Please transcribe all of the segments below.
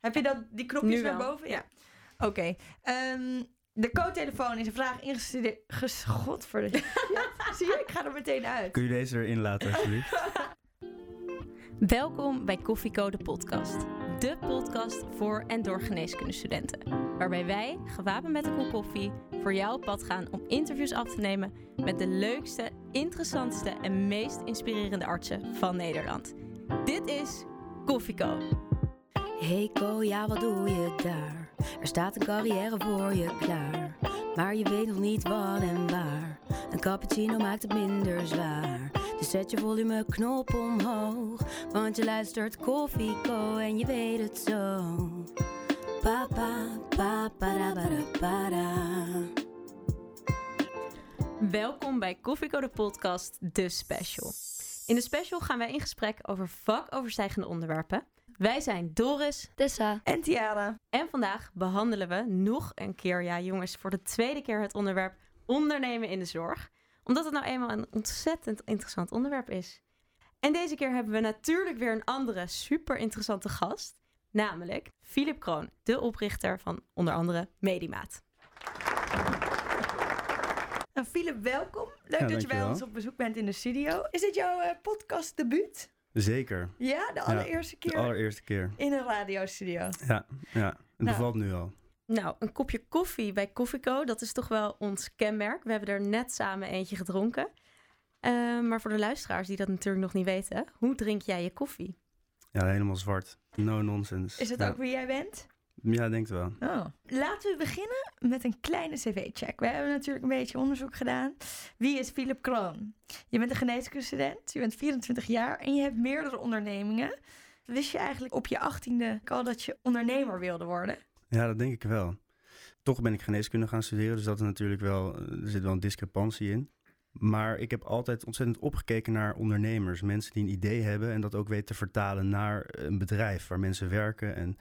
Heb je dat, die knopjes Nu naar boven? Ja. Oké. Ehm, de code-telefoon is een vraag ingestudeerd. Ges- Godverdomme. Ja, zie je, ik ga er meteen uit. Kun je deze erin laten, alsjeblieft? Welkom bij Koffiecode Podcast. De podcast voor en door geneeskundestudenten. Waarbij wij, gewapend met een kop koffie, voor jou op pad gaan om interviews af te nemen met de leukste, interessantste en meest inspirerende artsen van Nederland. Dit is Koffieko. Hey Ko, ja wat doe je daar? Er staat een carrière voor je klaar. Maar je weet nog niet wat en waar. Een cappuccino maakt het minder zwaar. Dus zet je volumeknop omhoog. Want je luistert Koffie Co en je weet het zo. Pa pa pa pa da ba da ba da. Welkom bij Koffieko de podcast, de special. In de special gaan wij in gesprek over vakoverstijgende onderwerpen. Wij zijn Doris Tessa. En Tiara. En vandaag behandelen we nog een keer, ja jongens, voor de tweede keer het onderwerp ondernemen in de zorg. Omdat het nou eenmaal een ontzettend interessant onderwerp is. En deze keer hebben we natuurlijk weer een andere super interessante gast. Namelijk Philip Kroon, de oprichter van onder andere Medimaat. Nou, Philip, welkom. Leuk Ja, dat je bij ons op bezoek bent in de studio. Is dit jouw eh, podcast debuut? Zeker. Ja, de allereerste De keer allereerste keer. in een radiostudio. Ja, ja. Het Nou. bevalt nu al. Nou, een kopje koffie bij Koffieco, dat is toch wel ons kenmerk. We hebben er net samen eentje gedronken. Eh, maar voor de luisteraars die dat natuurlijk nog niet weten, hoe drink jij je koffie? Ja, helemaal zwart. No nonsense. Is het ja. ook wie jij bent? Ja, denk het wel. Oh. Laten we beginnen met een kleine cv-check. We hebben natuurlijk een beetje onderzoek gedaan. Wie is Philip Kroon? Je bent een geneeskundestudent, je bent 24 jaar en je hebt meerdere ondernemingen. Wist je eigenlijk op je achttiende al dat je ondernemer wilde worden? Ja, dat denk ik wel. Toch ben ik geneeskunde gaan studeren, dus dat is natuurlijk wel, er zit wel een discrepantie in. Maar ik heb altijd ontzettend opgekeken naar ondernemers. Mensen die een idee hebben en dat ook weten te vertalen naar een bedrijf waar mensen werken. En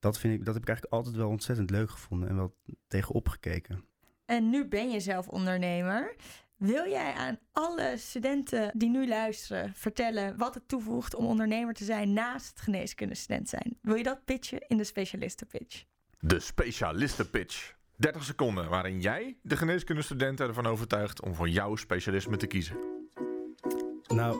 dat, vind ik, dat heb ik eigenlijk altijd wel ontzettend leuk gevonden en wel tegenop gekeken. En nu ben je zelf ondernemer. Wil jij aan alle studenten die nu luisteren vertellen wat het toevoegt om ondernemer te zijn naast het geneeskundestudent zijn? Wil je dat pitchen in de specialistenpitch? De specialistenpitch. 30 seconden waarin jij de geneeskundestudenten ervan overtuigt om voor jouw specialisme te kiezen. Nou,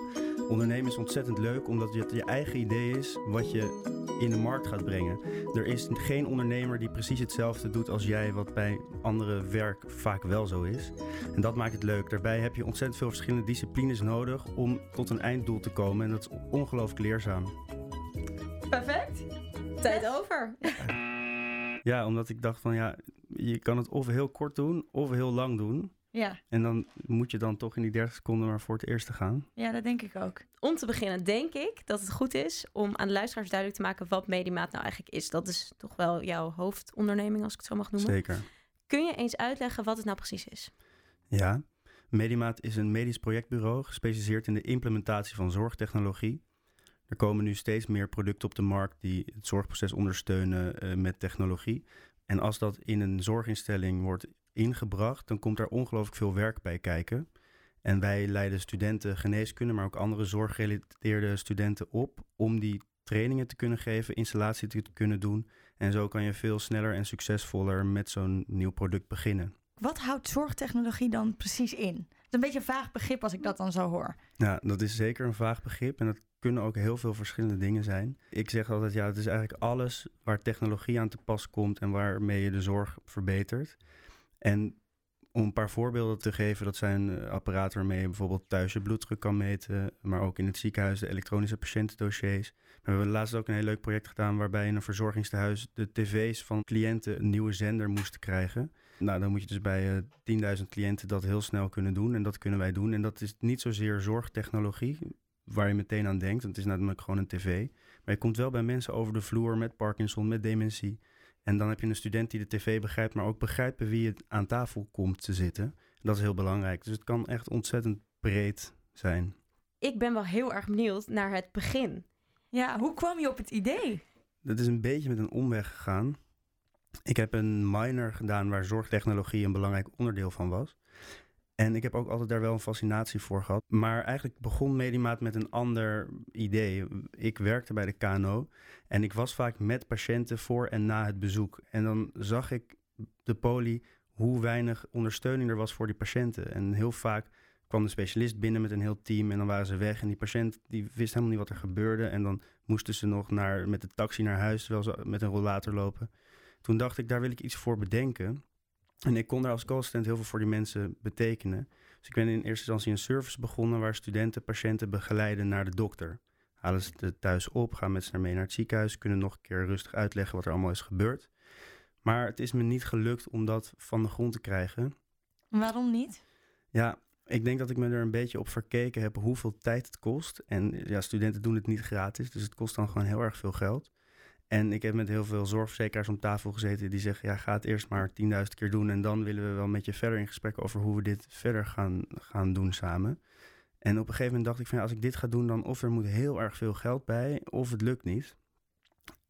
ondernemen is ontzettend leuk omdat het je eigen idee is wat je in de markt gaat brengen. Er is geen ondernemer die precies hetzelfde doet als jij, wat bij andere werk vaak wel zo is. En dat maakt het leuk. Daarbij heb je ontzettend veel verschillende disciplines nodig om tot een einddoel te komen. En dat is ongelooflijk leerzaam. Perfect. Tijd over. Ja, omdat ik dacht van ja, je kan het of heel kort doen of heel lang doen. Ja, En dan moet je dan toch in die 30 seconden maar voor het eerste gaan. ja, dat denk ik ook. Om te beginnen denk ik dat het goed is om aan de luisteraars duidelijk te maken wat Medimaat nou eigenlijk is. Dat is toch wel jouw hoofdonderneming, als ik het zo mag noemen. Zeker. Kun je eens uitleggen wat het nou precies is? Ja, Medimaat is een medisch projectbureau gespecialiseerd in de implementatie van zorgtechnologie. Er komen nu steeds meer producten op de markt die het zorgproces ondersteunen eh, met technologie. En als dat in een zorginstelling wordt ingebracht, dan komt er ongelooflijk veel werk bij kijken. En wij leiden studenten geneeskunde, maar ook andere zorggerelateerde studenten op om die trainingen te kunnen geven, installatie te kunnen doen. En zo kan je veel sneller en succesvoller met zo'n nieuw product beginnen. Wat houdt zorgtechnologie dan precies in? Het is een beetje een vaag begrip als ik dat dan zo hoor. Ja, dat is zeker een vaag begrip en dat kunnen ook heel veel verschillende dingen zijn. Ik zeg altijd, ja, het is eigenlijk alles waar technologie aan te pas komt en waarmee je de zorg verbetert. En om een paar voorbeelden te geven, dat zijn eh, apparaten waarmee je bijvoorbeeld thuis je bloeddruk kan meten, maar ook in het ziekenhuis de elektronische patiëntendossiers. We hebben laatst ook een heel leuk project gedaan waarbij in een verzorgingstehuis de tv's van cliënten een nieuwe zender moesten krijgen. Nou, dan moet je dus bij eh 10.000 cliënten dat heel snel kunnen doen. En dat kunnen wij doen. En dat is niet zozeer zorgtechnologie, waar je meteen aan denkt. Want het is namelijk gewoon een tv. Maar je komt wel bij mensen over de vloer met Parkinson, met dementie. En dan heb je een student die de tv begrijpt, maar ook begrijpt bij wie het aan tafel komt te zitten. Dat is heel belangrijk. Dus het kan echt ontzettend breed zijn. Ik ben wel heel erg benieuwd naar het begin. Ja, hoe kwam je op het idee? Dat is een beetje met een omweg gegaan. Ik heb een minor gedaan waar zorgtechnologie een belangrijk onderdeel van was. En ik heb ook altijd daar wel een fascinatie voor gehad. Maar eigenlijk begon Medimaat met een ander idee. Ik werkte bij de KNO en ik was vaak met patiënten voor en na het bezoek. En dan zag ik de poli hoe weinig ondersteuning er was voor die patiënten. En heel vaak kwam de specialist binnen met een heel team en dan waren ze weg. En die patiënt die wist helemaal niet wat er gebeurde. En dan moesten ze nog naar, met de taxi naar huis terwijl ze met een rollator lopen. Toen dacht ik, daar wil ik iets voor bedenken. En ik kon daar als co-assistent heel veel voor die mensen betekenen. Dus ik ben in eerste instantie een service begonnen waar studenten patiënten begeleiden naar de dokter. Halen ze het thuis op, gaan met ze naar mee naar het ziekenhuis, kunnen nog een keer rustig uitleggen wat er allemaal is gebeurd. Maar het is me niet gelukt om dat van de grond te krijgen. Waarom niet? Ja, ik denk dat ik me er een beetje op verkeken heb hoeveel tijd het kost. En ja, studenten doen het niet gratis, dus het kost dan gewoon heel erg veel geld. En ik heb met heel veel zorgverzekeraars om tafel gezeten die zeggen: ja, ga het eerst maar 10.000 keer doen. En dan willen we wel met je verder in gesprek over hoe we dit verder gaan, gaan doen samen. En op een gegeven moment dacht ik: van ja, als ik dit ga doen, dan of er moet heel erg veel geld bij, of het lukt niet.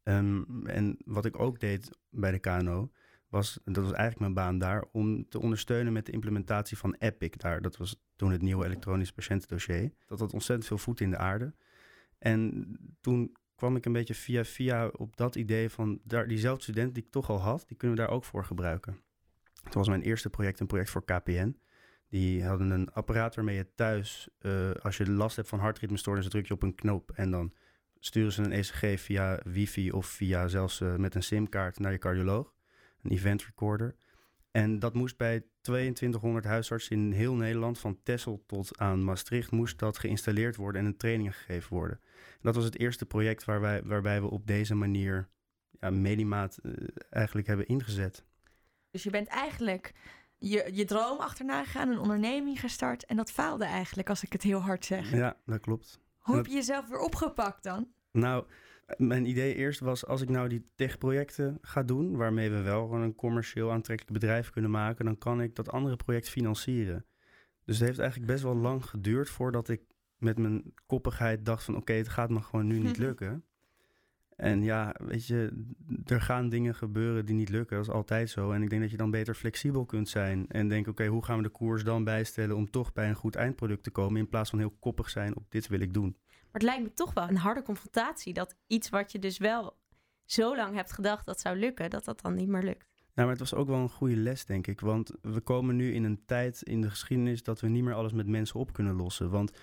Ehm, en wat ik ook deed bij de KNO, was, dat was eigenlijk mijn baan daar, om te ondersteunen met de implementatie van Epic daar. Dat was toen het nieuwe elektronisch patiëntendossier. Dat had ontzettend veel voet in de aarde. En toen kwam ik een beetje via via op dat idee van daar, diezelfde student die ik toch al had, die kunnen we daar ook voor gebruiken. Het was mijn eerste project, een project voor KPN. Die hadden een apparaat waarmee je thuis, uh, als je last hebt van hartritmestoornissen, druk je op een knop en dan sturen ze een ECG via wifi of via zelfs uh, met een simkaart naar je cardioloog. Een event recorder. En dat moest bij 2200 huisartsen in heel Nederland, van Texel tot aan Maastricht, moest dat geïnstalleerd worden en een training gegeven worden. Dat was het eerste project waar wij, waarbij we op deze manier ja, Medimaat uh, eigenlijk hebben ingezet. Dus je bent eigenlijk je, je droom achterna gegaan, een onderneming gestart en dat faalde eigenlijk, als ik het heel hard zeg. Ja, dat klopt. Hoe heb je jezelf weer opgepakt dan? Nou, mijn idee eerst was, als ik nou die tech-projecten ga doen, waarmee we wel gewoon een commercieel aantrekkelijk bedrijf kunnen maken, dan kan ik dat andere project financieren. Dus het heeft eigenlijk best wel lang geduurd voordat ik met mijn koppigheid dacht van oké, het gaat me gewoon nu niet lukken. En ja, weet je, er gaan dingen gebeuren die niet lukken. Dat is altijd zo. En ik denk dat je dan beter flexibel kunt zijn. En denk, oké, hoe gaan we de koers dan bijstellen om toch bij een goed eindproduct te komen. In plaats van heel koppig zijn op dit wil ik doen. Maar het lijkt me toch wel een harde confrontatie. Dat iets wat je dus wel zo lang hebt gedacht dat zou lukken, dat dat dan niet meer lukt. Nou, maar het was ook wel een goede les, denk ik. Want we komen nu in een tijd in de geschiedenis dat we niet meer alles met mensen op kunnen lossen. Want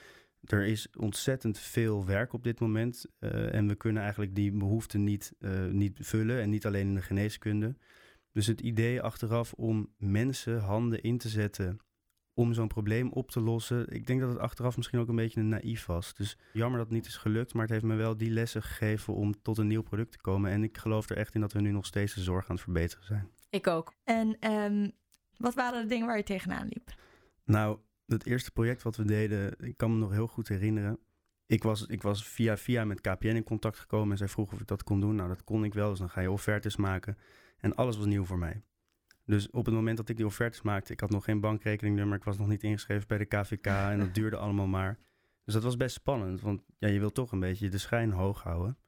er is ontzettend veel werk op dit moment. Uh, en we kunnen eigenlijk die behoeften niet, uh, niet vullen. En niet alleen in de geneeskunde. Dus het idee achteraf om mensen handen in te zetten om zo'n probleem op te lossen. Ik denk dat het achteraf misschien ook een beetje een naïef was. Dus jammer dat het niet is gelukt, maar het heeft me wel die lessen gegeven om tot een nieuw product te komen. En ik geloof er echt in dat we nu nog steeds de zorg aan het verbeteren zijn. Ik ook. En um, wat waren de dingen waar je tegenaan liep? Nou, het eerste project wat we deden, ik kan me nog heel goed herinneren. Ik was, ik was via via met KPN in contact gekomen en zij vroeg of ik dat kon doen. Nou, dat kon ik wel, dus dan ga je offertes maken. En alles was nieuw voor mij. Dus op het moment dat ik die offertes maakte, ik had nog geen bankrekeningnummer, ik was nog niet ingeschreven bij de KVK en dat duurde allemaal maar. Dus dat was best spannend, want ja, je wil toch een beetje de schijn hoog houden.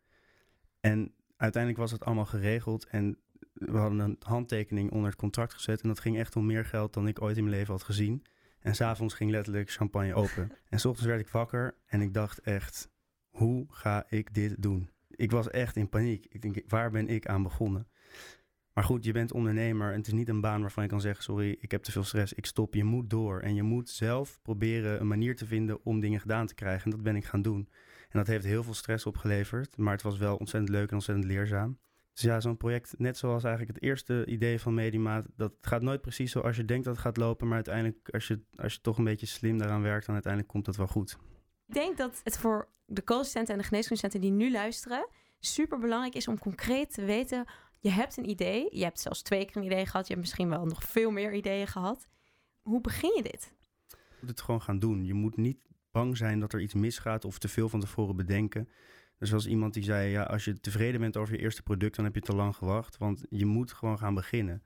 En uiteindelijk was het allemaal geregeld en we hadden een handtekening onder het contract gezet en dat ging echt om meer geld dan ik ooit in mijn leven had gezien. En s'avonds ging letterlijk champagne open. En s ochtends werd ik wakker en ik dacht echt, hoe ga ik dit doen? Ik was echt in paniek. Ik denk, waar ben ik aan begonnen? Maar goed, je bent ondernemer en het is niet een baan waarvan je kan zeggen: Sorry, ik heb te veel stress, ik stop. Je moet door. En je moet zelf proberen een manier te vinden om dingen gedaan te krijgen. En dat ben ik gaan doen. En dat heeft heel veel stress opgeleverd, maar het was wel ontzettend leuk en ontzettend leerzaam. Dus ja, zo'n project, net zoals eigenlijk het eerste idee van Medimaat, dat gaat nooit precies zoals je denkt dat het gaat lopen. Maar uiteindelijk, als je, als je toch een beetje slim daaraan werkt, dan uiteindelijk komt dat wel goed. Ik denk dat het voor de co-assistenten en de geneeskundestudenten die nu luisteren, super belangrijk is om concreet te weten je hebt een idee. Je hebt zelfs twee keer een idee gehad. Je hebt misschien wel nog veel meer ideeën gehad. Hoe begin je dit? Je moet het gewoon gaan doen. Je moet niet bang zijn dat er iets misgaat of te veel van tevoren bedenken. Er was iemand die zei, ja, als je tevreden bent over je eerste product, dan heb je te lang gewacht. Want je moet gewoon gaan beginnen.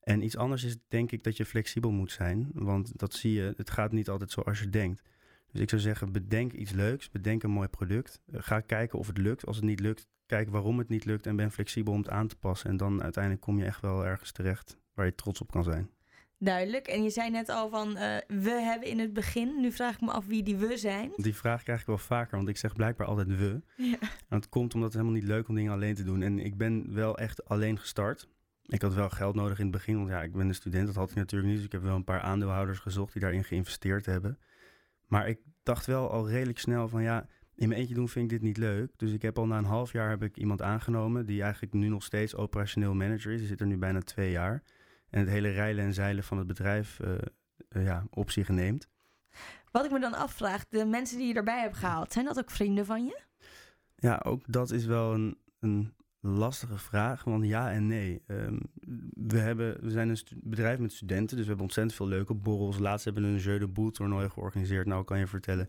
En iets anders is denk ik dat je flexibel moet zijn. Want dat zie je, het gaat niet altijd zoals je denkt. Dus ik zou zeggen, bedenk iets leuks, bedenk een mooi product. Ga kijken of het lukt. Als het niet lukt, kijk waarom het niet lukt en ben flexibel om het aan te passen. En dan uiteindelijk kom je echt wel ergens terecht waar je trots op kan zijn. Duidelijk. En je zei net al van eh, we hebben in het begin. Nu vraag ik me af wie die we zijn. Die vraag krijg ik wel vaker, want ik zeg blijkbaar altijd we. Ja. En dat komt omdat het helemaal niet leuk om dingen alleen te doen. En ik ben wel echt alleen gestart. Ik had wel geld nodig in het begin, want ja, ik ben een student. Dat had ik natuurlijk niet. Dus ik heb wel een paar aandeelhouders gezocht die daarin geïnvesteerd hebben. Maar ik dacht wel al redelijk snel van ja, in mijn eentje doen vind ik dit niet leuk. Dus ik heb al na een half jaar heb ik iemand aangenomen die eigenlijk nu nog steeds operationeel manager is. Die zit er nu bijna twee jaar. En het hele rijlen en zeilen van het bedrijf eh, eh, ja, op zich neemt. Wat ik me dan afvraag, de mensen die je erbij hebt gehaald, zijn dat ook vrienden van je? Ja, ook dat is wel een, een lastige vraag, want ja en nee. Ehm, we, hebben, we zijn een bedrijf met studenten, dus we hebben ontzettend veel leuke borrels. Laatst hebben we een Jeu de Boel toernooi georganiseerd. Nou kan je vertellen,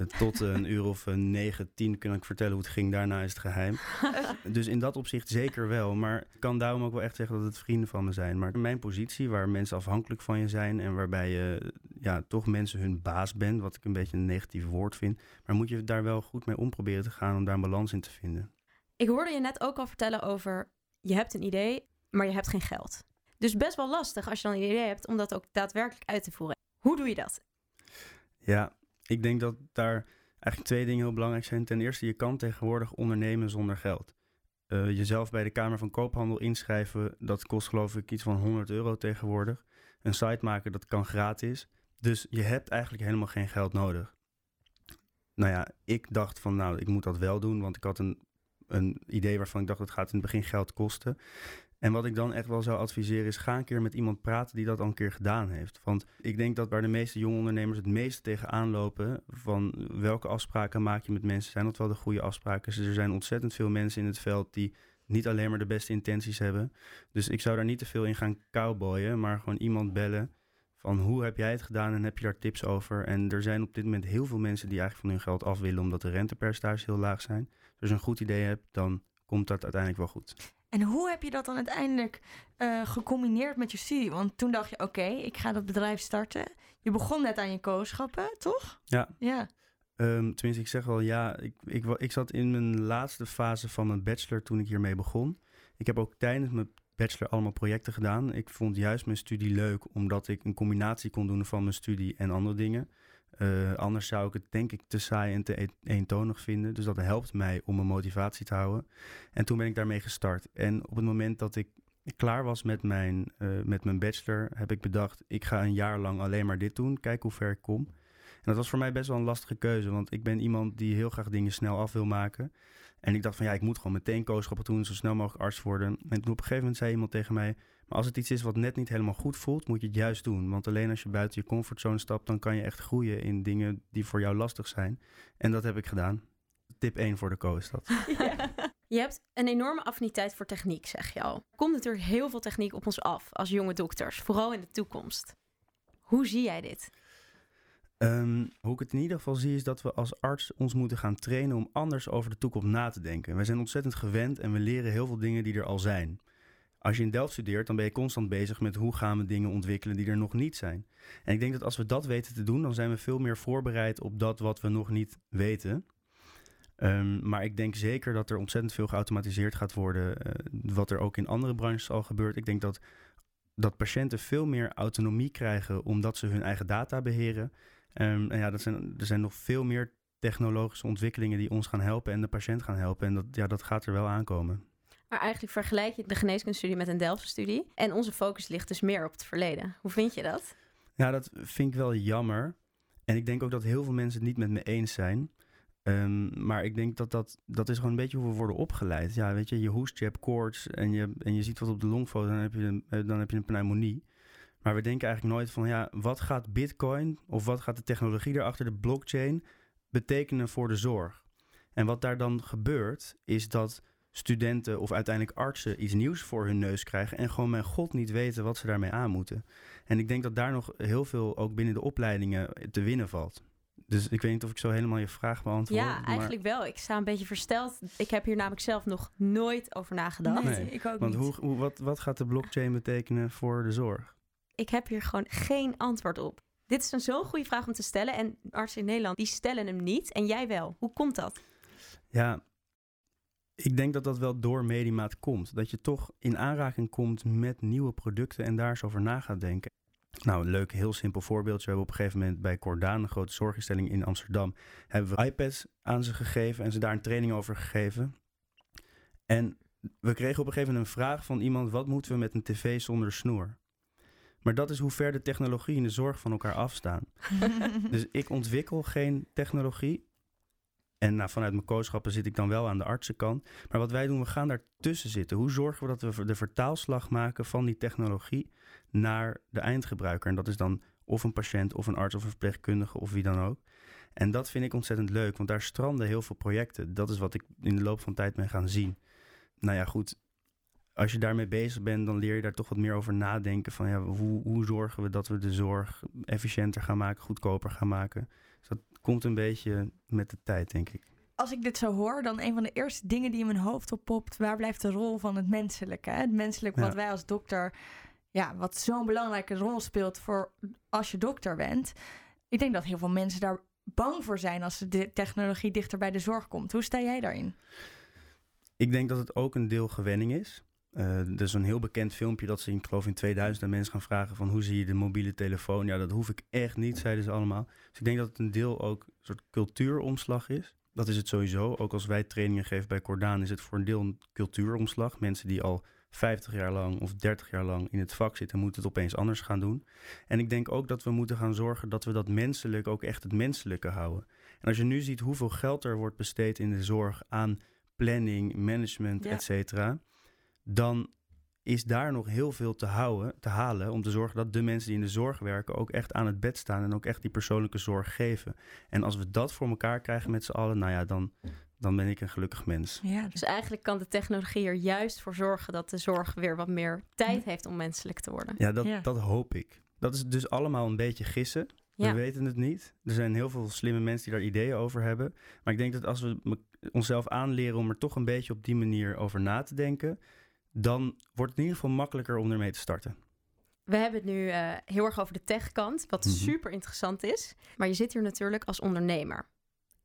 eh, tot een uur of eh, negen, tien kan ik vertellen hoe het ging. Daarna is het geheim. Dus in dat opzicht zeker wel. Maar ik kan daarom ook wel echt zeggen dat het vrienden van me zijn. Maar mijn positie, waar mensen afhankelijk van je zijn... en waarbij je ja, toch mensen hun baas bent... wat ik een beetje een negatief woord vind... maar moet je daar wel goed mee om proberen te gaan... om daar een balans in te vinden. Ik hoorde je net ook al vertellen over je hebt een idee, maar je hebt geen geld. Dus best wel lastig als je dan een idee hebt om dat ook daadwerkelijk uit te voeren. Hoe doe je dat? Ja, ik denk dat daar eigenlijk twee dingen heel belangrijk zijn. Ten eerste, je kan tegenwoordig ondernemen zonder geld. Eh, jezelf bij de Kamer van Koophandel inschrijven, dat kost geloof ik iets van 100 euro tegenwoordig. Een site maken, dat kan gratis. Dus je hebt eigenlijk helemaal geen geld nodig. Nou ja, ik dacht van nou, ik moet dat wel doen, want ik had een, een idee waarvan ik dacht dat gaat in het begin geld kosten. En wat ik dan echt wel zou adviseren is, ga een keer met iemand praten die dat al een keer gedaan heeft. Want ik denk dat waar de meeste jonge ondernemers het meeste tegenaan lopen, van welke afspraken maak je met mensen, zijn dat wel de goede afspraken? Dus er zijn ontzettend veel mensen in het veld die niet alleen maar de beste intenties hebben. Dus ik zou daar niet te veel in gaan cowboyen, maar gewoon iemand bellen van hoe heb jij het gedaan en heb je daar tips over? En er zijn op dit moment heel veel mensen die eigenlijk van hun geld af willen omdat de rentepercentages heel laag zijn. Dus als je een goed idee hebt, dan komt dat uiteindelijk wel goed. En hoe heb je dat dan uiteindelijk eh, gecombineerd met je studie? Want toen dacht je, oké, ik ga dat bedrijf starten. Je begon net aan je kooschappen, toch? Ja. Ja. Ehm, tenminste, ik zeg wel ja. Ik, ik, ik zat in mijn laatste fase van mijn bachelor toen ik hiermee begon. Ik heb ook tijdens mijn bachelor allemaal projecten gedaan. Ik vond juist mijn studie leuk, omdat ik een combinatie kon doen van mijn studie en andere dingen. Eh, anders zou ik het denk ik te saai en te e- eentonig vinden. Dus dat helpt mij om mijn motivatie te houden. En toen ben ik daarmee gestart. En op het moment dat ik klaar was met mijn, eh, met mijn bachelor, heb ik bedacht: ik ga een jaar lang alleen maar dit doen. Kijk hoe ver ik kom. En dat was voor mij best wel een lastige keuze, want ik ben iemand die heel graag dingen snel af wil maken. En ik dacht van ja, ik moet gewoon meteen kooschappen doen, zo snel mogelijk arts worden. En toen op een gegeven moment zei iemand tegen mij, maar als het iets is wat net niet helemaal goed voelt, moet je het juist doen. Want alleen als je buiten je comfortzone stapt, dan kan je echt groeien in dingen die voor jou lastig zijn. En dat heb ik gedaan. Tip 1 voor de co is dat. Je hebt een enorme affiniteit voor techniek, zeg je al. Er komt natuurlijk heel veel techniek op ons af als jonge dokters, vooral in de toekomst. Hoe zie jij dit? Ehm, hoe ik het in ieder geval zie is dat we als arts ons moeten gaan trainen om anders over de toekomst na te denken. Wij zijn ontzettend gewend en we leren heel veel dingen die er al zijn. Als je in Delft studeert, dan ben je constant bezig met hoe gaan we dingen ontwikkelen die er nog niet zijn. En ik denk dat als we dat weten te doen, dan zijn we veel meer voorbereid op dat wat we nog niet weten. Ehm, maar ik denk zeker dat er ontzettend veel geautomatiseerd gaat worden, eh, wat er ook in andere branches al gebeurt. Ik denk dat, dat patiënten veel meer autonomie krijgen omdat ze hun eigen data beheren. Ehm, en ja, dat zijn, er zijn nog veel meer technologische ontwikkelingen die ons gaan helpen en de patiënt gaan helpen. En dat, ja, dat gaat er wel aankomen. Maar eigenlijk vergelijk je de geneeskundestudie met een Delft-studie. En onze focus ligt dus meer op het verleden. Hoe vind je dat? Ja, dat vind ik wel jammer. En ik denk ook dat heel veel mensen het niet met me eens zijn. Ehm, maar ik denk dat, dat dat is gewoon een beetje hoe we worden opgeleid. Ja, weet je, je hoest, je hebt koorts en je, en je ziet wat op de longfoto, dan heb je een, eh, dan heb je een pneumonie. Maar we denken eigenlijk nooit van, ja, wat gaat bitcoin of wat gaat de technologie daarachter, de blockchain, betekenen voor de zorg? En wat daar dan gebeurt, is dat studenten of uiteindelijk artsen iets nieuws voor hun neus krijgen en gewoon mijn god niet weten wat ze daarmee aan moeten. En ik denk dat daar nog heel veel ook binnen de opleidingen te winnen valt. Dus ik weet niet of ik zo helemaal je vraag beantwoord. Ja, maar- eigenlijk wel. Ik sta een beetje versteld. Ik heb hier namelijk zelf nog nooit over nagedacht. Nee, Nee, ik ook Want niet. hoe, hoe, wat, wat gaat de blockchain betekenen voor de zorg? Ik heb hier gewoon geen antwoord op. Dit is een zo'n goede vraag om te stellen. En artsen in Nederland, die stellen hem niet. En jij wel. Hoe komt dat? Ja, ik denk dat dat wel door Medimaat komt. Dat je toch in aanraking komt met nieuwe producten en daar eens over na gaat denken. Nou, een leuk, heel simpel voorbeeldje. We hebben op een gegeven moment bij Cordaan, een grote zorginstelling in Amsterdam, hebben we iPads aan ze gegeven en ze daar een training over gegeven. En we kregen op een gegeven moment een vraag van iemand: wat moeten we met een tv zonder snoer? Maar dat is hoe ver de technologie en de zorg van elkaar afstaan. dus ik ontwikkel geen technologie. En nou, vanuit mijn kooschappen zit ik dan wel aan de artsenkant. Maar wat wij doen, we gaan daartussen zitten. Hoe zorgen we dat we de vertaalslag maken van die technologie naar de eindgebruiker? En dat is dan of een patiënt, of een arts, of een verpleegkundige, of wie dan ook. En dat vind ik ontzettend leuk, want daar stranden heel veel projecten. Dat is wat ik in de loop van tijd ben gaan zien. Nou ja, goed. Als je daarmee bezig bent, dan leer je daar toch wat meer over nadenken. Van ja, hoe, hoe zorgen we dat we de zorg efficiënter gaan maken, goedkoper gaan maken. Komt een beetje met de tijd, denk ik. Als ik dit zo hoor, dan een van de eerste dingen die in mijn hoofd oppopt, waar blijft de rol van het menselijke? Hè? Het menselijke wat wij als dokter, ja, wat zo'n belangrijke rol speelt voor als je dokter bent. Ik denk dat heel veel mensen daar bang voor zijn als de technologie dichter bij de zorg komt. Hoe sta jij daarin? Ik denk dat het ook een deel gewenning is. Eh er is een heel bekend filmpje dat ze, in, ik geloof in 2000, aan mensen gaan vragen van hoe zie je de mobiele telefoon? Ja, dat hoef ik echt niet, zeiden ze allemaal. Dus ik denk dat het een deel ook een soort cultuuromslag is. Dat is het sowieso. Ook als wij trainingen geven bij Cordaan is het voor een deel een cultuuromslag. Mensen die al 50 jaar lang of 30 jaar lang in het vak zitten, moeten het opeens anders gaan doen. En ik denk ook dat we moeten gaan zorgen dat we dat menselijk ook echt het menselijke houden. En als je nu ziet hoeveel geld er wordt besteed in de zorg aan planning, management, Ja. et cetera, dan is daar nog heel veel te, houden, te halen om te zorgen dat de mensen die in de zorg werken ook echt aan het bed staan en ook echt die persoonlijke zorg geven. En als we dat voor elkaar krijgen met z'n allen, nou ja, dan, dan ben ik een gelukkig mens. Ja, Dus eigenlijk kan de technologie er juist voor zorgen dat de zorg weer wat meer tijd heeft om menselijk te worden. Ja, dat, Ja. dat hoop ik. Dat is dus allemaal een beetje gissen. Ja. We weten het niet. Er zijn heel veel slimme mensen die daar ideeën over hebben. Maar ik denk dat als we onszelf aanleren om er toch een beetje op die manier over na te denken, dan wordt het in ieder geval makkelijker om ermee te starten. We hebben het nu eh, heel erg over de techkant, wat Mhm. super interessant is. Maar je zit hier natuurlijk als ondernemer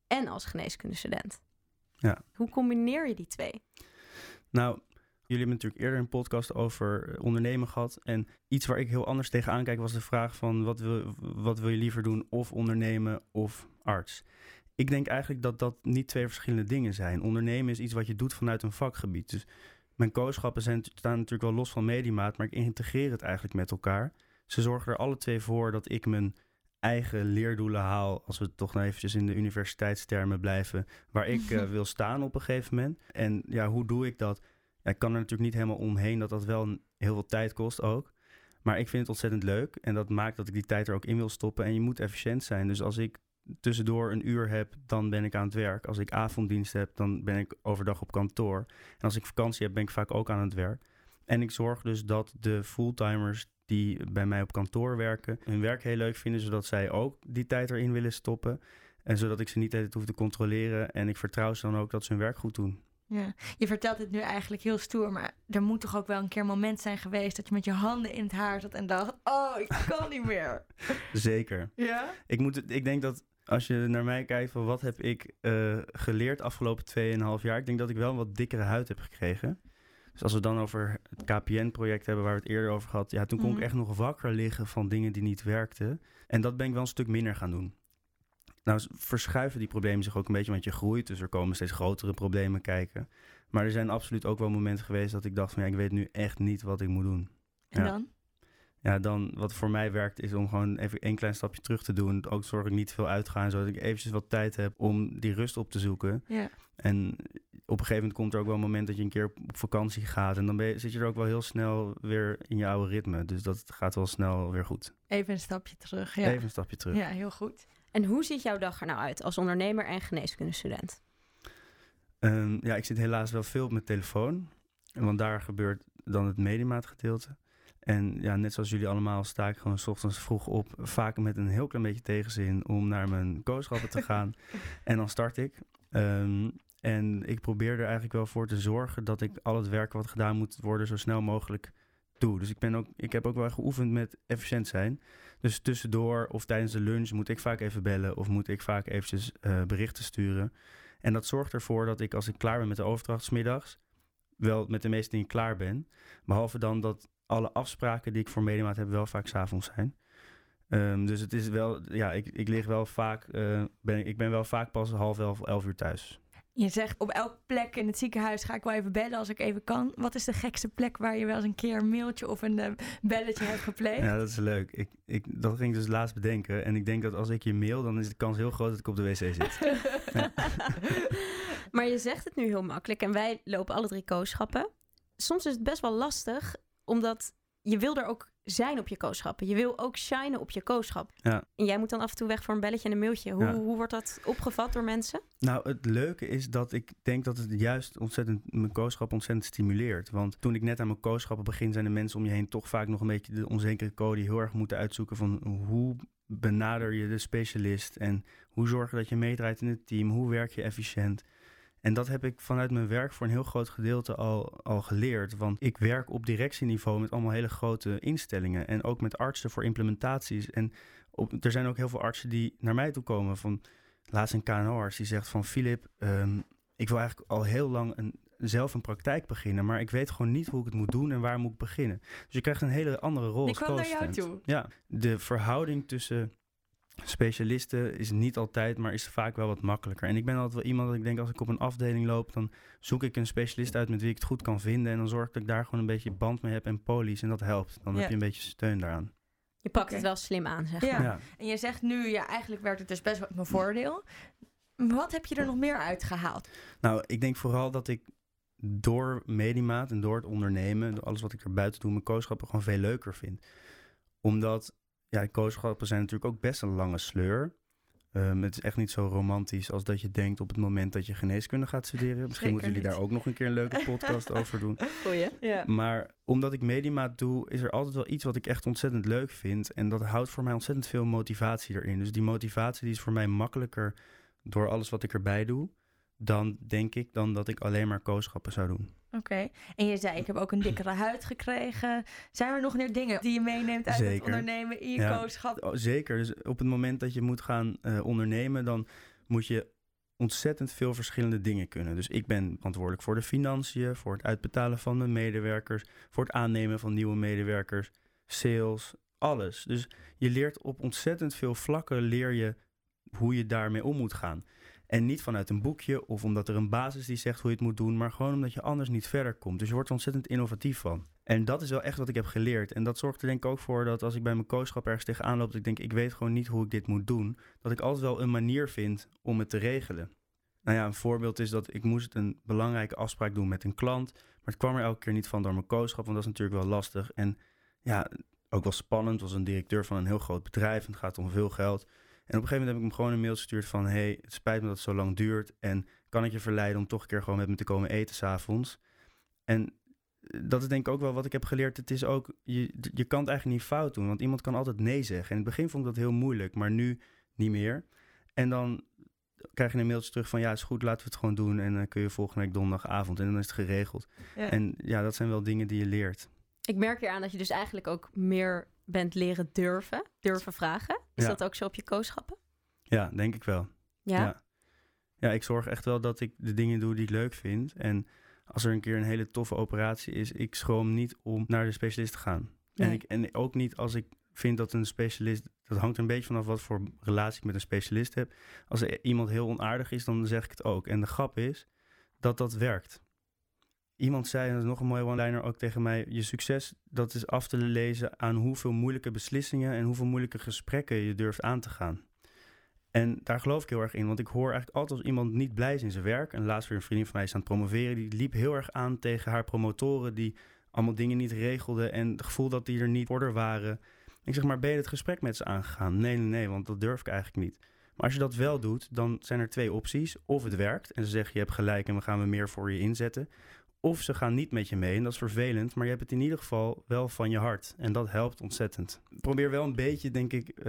en als geneeskundestudent. Ja. Hoe combineer je die twee? Nou, jullie hebben natuurlijk eerder een podcast over eh, ondernemen gehad. En iets waar ik heel anders tegenaan kijk was de vraag van wat wil, wat wil je liever doen, of ondernemen of arts. Ik denk eigenlijk dat dat niet twee verschillende dingen zijn. Ondernemen is iets wat je doet vanuit een vakgebied. Dus mijn kooschappen zijn, staan natuurlijk wel los van Medimaat, maar ik integreer het eigenlijk met elkaar. Ze zorgen er alle twee voor dat ik mijn eigen leerdoelen haal, als we toch nou eventjes in de universiteitstermen blijven, waar ik eh, wil staan op een gegeven moment. En ja, hoe doe ik dat? Ja, ik kan er natuurlijk niet helemaal omheen dat dat wel heel veel tijd kost ook. Maar ik vind het ontzettend leuk en dat maakt dat ik die tijd er ook in wil stoppen. En je moet efficiënt zijn. Dus als ik tussendoor een uur heb, dan ben ik aan het werk. Als ik avonddienst heb, dan ben ik overdag op kantoor. En als ik vakantie heb, ben ik vaak ook aan het werk. En ik zorg dus dat de fulltimers die bij mij op kantoor werken, hun werk heel leuk vinden, zodat zij ook die tijd erin willen stoppen. En zodat ik ze niet altijd hoef te controleren. En ik vertrouw ze dan ook dat ze hun werk goed doen. Ja, je vertelt het nu eigenlijk heel stoer, maar er moet toch ook wel een keer een moment zijn geweest dat je met je handen in het haar zat en dacht: Oh, ik kan niet meer. Zeker. Ja? Ik, moet, ik denk dat als je naar mij kijkt van wat heb ik eh, geleerd afgelopen 2,5 jaar, ik denk dat ik wel een wat dikkere huid heb gekregen. Dus als we dan over het KPN-project hebben waar we het eerder over gehad, ja, toen kon Mhm. ik echt nog wakker liggen van dingen die niet werkten. En dat ben ik wel een stuk minder gaan doen. Nou, verschuiven die problemen zich ook een beetje, want je groeit, dus er komen steeds grotere problemen kijken. Maar er zijn absoluut ook wel momenten geweest dat ik dacht van ja, ik weet nu echt niet wat ik moet doen. En Ja. dan? Ja, dan wat voor mij werkt is om gewoon even één klein stapje terug te doen. Ook zorg ik niet te veel uitgaan, zodat ik eventjes wat tijd heb om die rust op te zoeken. Ja. En op een gegeven moment komt er ook wel een moment dat je een keer op vakantie gaat. En dan ben je, zit je er ook wel heel snel weer in je oude ritme. Dus dat gaat wel snel weer goed. Even een stapje terug. Ja, Even een stapje terug. ja heel goed. En hoe ziet jouw dag er nou uit als ondernemer en geneeskundestudent? Ehm, ja, ik zit helaas wel veel op mijn telefoon. Want daar gebeurt dan het medimaatgedeelte. En ja, net zoals jullie allemaal sta ik gewoon 's ochtends vroeg op. Vaak met een heel klein beetje tegenzin om naar mijn kooschappen te gaan. en dan start ik. Ehm, en ik probeer er eigenlijk wel voor te zorgen dat ik al het werk wat gedaan moet worden zo snel mogelijk doe. Dus ik, ben ook, ik heb ook wel geoefend met efficiënt zijn. Dus tussendoor of tijdens de lunch moet ik vaak even bellen of moet ik vaak eventjes eh, berichten sturen. En dat zorgt ervoor dat ik als ik klaar ben met de overdracht 's middags wel met de meeste dingen klaar ben. Behalve dan dat alle afspraken die ik voor Medimaat heb wel vaak s'avonds zijn. Ehm, dus het is wel, ja, ik, ik lig wel vaak, eh, ben, ik- ik ben wel vaak pas half elf, elf uur thuis. Je zegt op elke plek in het ziekenhuis ga ik wel even bellen als ik even kan. Wat is de gekste plek waar je wel eens een keer een mailtje of een eh, belletje hebt gepleegd? Ja, dat is leuk. Ik, ik, dat ging ik dus laatst bedenken. En ik denk dat als ik je mail, dan is de kans heel groot dat ik op de wc zit. maar je zegt het nu heel makkelijk en wij lopen alle drie kooschappen. Soms is het best wel lastig, omdat je wil er ook zijn op je kooschappen. Je wil ook shinen op je kooschap. Ja. En jij moet dan af en toe weg voor een belletje en een mailtje. Hoe, Ja. hoe wordt dat opgevat door mensen? Nou, het leuke is dat ik denk dat het juist ontzettend mijn kooschap ontzettend stimuleert. Want toen ik net aan mijn kooschappen begin, zijn de mensen om je heen toch vaak nog een beetje de onzekere code heel erg moeten uitzoeken van hoe benader je de specialist en hoe zorg je dat je meedraait in het team, hoe werk je efficiënt. En dat heb ik vanuit mijn werk voor een heel groot gedeelte al, al geleerd. Want ik werk op directieniveau met allemaal hele grote instellingen. En ook met artsen voor implementaties. En op, er zijn ook heel veel artsen die naar mij toe komen van laatst een KNO-arts die zegt van... Filip, ehm, ik wil eigenlijk al heel lang een, zelf een praktijk beginnen... maar ik weet gewoon niet hoe ik het moet doen en waar moet ik beginnen. Dus je krijgt een hele andere rol als kwam naar jou toe. Ja, de verhouding tussen specialisten is niet altijd, maar is vaak wel wat makkelijker. En ik ben altijd wel iemand dat ik denk als ik op een afdeling loop... dan zoek ik een specialist uit met wie ik het goed kan vinden... en dan zorg ik dat ik daar gewoon een beetje band mee heb en polies en dat helpt. Dan Ja. heb je een beetje steun daaraan. Je pakt het wel slim aan, zeg Ja. maar. ja. En je zegt nu, ja, eigenlijk werkt het dus best wel mijn voordeel. Wat heb je er nog meer uitgehaald? Nou, ik denk vooral dat ik door Medimaat en door het ondernemen, door alles wat ik er buiten doe, mijn kooschappen gewoon veel leuker vind. Omdat, ja, kooschappen zijn natuurlijk ook best een lange sleur. Ehm, het is echt niet zo romantisch als dat je denkt op het moment dat je geneeskunde gaat studeren. Misschien Zeker moeten jullie niet. daar ook nog een keer een leuke podcast over doen. Goeie. Ja. Maar omdat ik Medimaat doe, is er altijd wel iets wat ik echt ontzettend leuk vind. En dat houdt voor mij ontzettend veel motivatie erin. Dus die motivatie die is voor mij makkelijker door alles wat ik erbij doe. Dan denk ik dan dat ik alleen maar kooschappen zou doen. Oké. En je zei, ik heb ook een dikkere huid gekregen. Zijn er nog meer dingen die je meeneemt uit het ondernemen in je Ja. kooschap? Oh, zeker. Dus op het moment dat je moet gaan eh, ondernemen, dan moet je ontzettend veel verschillende dingen kunnen. Dus ik ben verantwoordelijk voor de financiën, voor het uitbetalen van mijn medewerkers, voor het aannemen van nieuwe medewerkers, sales, alles. Dus je leert op ontzettend veel vlakken leer je hoe je daarmee om moet gaan. En niet vanuit een boekje of omdat er een basis die zegt hoe je het moet doen, maar gewoon omdat je anders niet verder komt. Dus je wordt er ontzettend innovatief van. En dat is wel echt wat ik heb geleerd. En dat zorgt er denk ik ook voor dat als ik bij mijn kooschap ergens tegenaan loop, dat ik denk, ik weet gewoon niet hoe ik dit moet doen. Dat ik altijd wel een manier vind om het te regelen. Nou ja, een voorbeeld is dat ik moest een belangrijke afspraak doen met een klant. Maar het kwam er elke keer niet van door mijn kooschap, want dat is natuurlijk wel lastig. En ja, ook wel spannend. was een directeur van een heel groot bedrijf en het gaat om veel geld. En op een gegeven moment heb ik hem gewoon een mail gestuurd van... hey, het spijt me dat het zo lang duurt en kan ik je verleiden om toch een keer gewoon met me te komen eten s'avonds? En dat is denk ik ook wel wat ik heb geleerd. Het is ook, je, je kan het eigenlijk niet fout doen, want iemand kan altijd nee zeggen. En in het begin vond ik dat heel moeilijk, maar nu niet meer. En dan krijg je een mailtje terug van ja, is goed, laten we het gewoon doen. En dan kun je volgende week donderdagavond en dan is het geregeld. Ja. En ja, dat zijn wel dingen die je leert. Ik merk hier aan dat je dus eigenlijk ook meer bent leren durven. Durven vragen. Is Ja. dat ook zo op je kooschappen? Ja, denk ik wel. Ja. Ja. ja, ik zorg echt wel dat ik de dingen doe die ik leuk vind. En als er een keer een hele toffe operatie is, ik schroom niet om naar de specialist te gaan. En, ik, en ook niet als ik vind dat een specialist, dat hangt er een beetje vanaf wat voor relatie ik met een specialist heb. Als er iemand heel onaardig is, dan zeg ik het ook. En de grap is dat dat werkt. Iemand zei, en dat is nog een mooie one-liner ook tegen mij, je succes dat is af te lezen aan hoeveel moeilijke beslissingen en hoeveel moeilijke gesprekken je durft aan te gaan. En daar geloof ik heel erg in, want ik hoor eigenlijk altijd als iemand niet blij is in zijn werk. En laatst weer een vriendin van mij is aan het promoveren, die liep heel erg aan tegen haar promotoren die allemaal dingen niet regelden en het gevoel dat die er niet haar waren. Ik zeg maar, ben je het gesprek met ze aangegaan? Nee, nee, nee, want dat durf ik eigenlijk niet. Maar als je dat wel doet, dan zijn er twee opties. Of het werkt en ze zeggen je hebt gelijk en we gaan we meer voor je inzetten. Of ze gaan niet met je mee en dat is vervelend, maar je hebt het in ieder geval wel van je hart. En dat helpt ontzettend. Probeer wel een beetje, denk ik, eh,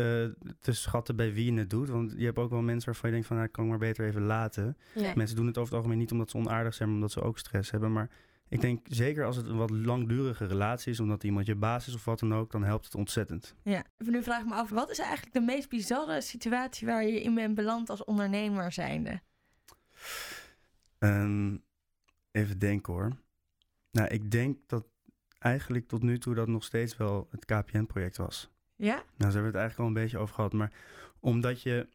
te schatten bij wie je het doet. Want je hebt ook wel mensen waarvan je denkt van, nou, kan ik maar beter even laten. Mensen doen het over het algemeen niet omdat ze onaardig zijn, maar omdat ze ook stress hebben. Maar ik denk zeker als het een wat langdurige relatie is, omdat iemand je baas is of wat dan ook, dan helpt het ontzettend. Ja. Nu vraag ik me af, wat is eigenlijk de meest bizarre situatie waar je in bent beland als ondernemer zijnde? Ehm, even denken hoor. Nou, ik denk dat eigenlijk tot nu toe dat nog steeds wel het KPN-project was. Ja? Nou, daar hebben we het eigenlijk al een beetje over gehad. Maar omdat je...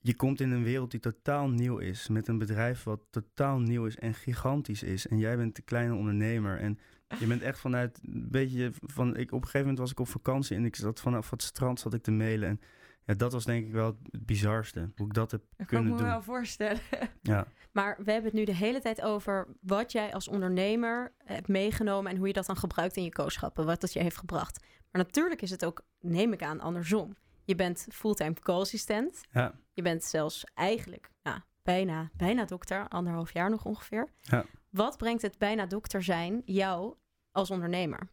Je komt in een wereld die totaal nieuw is. Met een bedrijf wat totaal nieuw is en gigantisch is. En jij bent de kleine ondernemer. En je bent echt vanuit een beetje van... Ik, op een gegeven moment was ik op vakantie en ik zat vanaf het strand zat ik te mailen. En ja, dat was denk ik wel het bizarste. Hoe ik dat heb Dat kan ik kunnen me doen. wel voorstellen. Ja. Maar we hebben het nu de hele tijd over wat jij als ondernemer hebt meegenomen en hoe je dat dan gebruikt in je kooschappen, wat dat je heeft gebracht. Maar natuurlijk is het ook, neem ik aan, andersom. Je bent fulltime co-assistent. Ja. Je bent zelfs eigenlijk nou, bijna, bijna dokter, anderhalf jaar nog ongeveer. Ja. Wat brengt het bijna dokter zijn jou als ondernemer?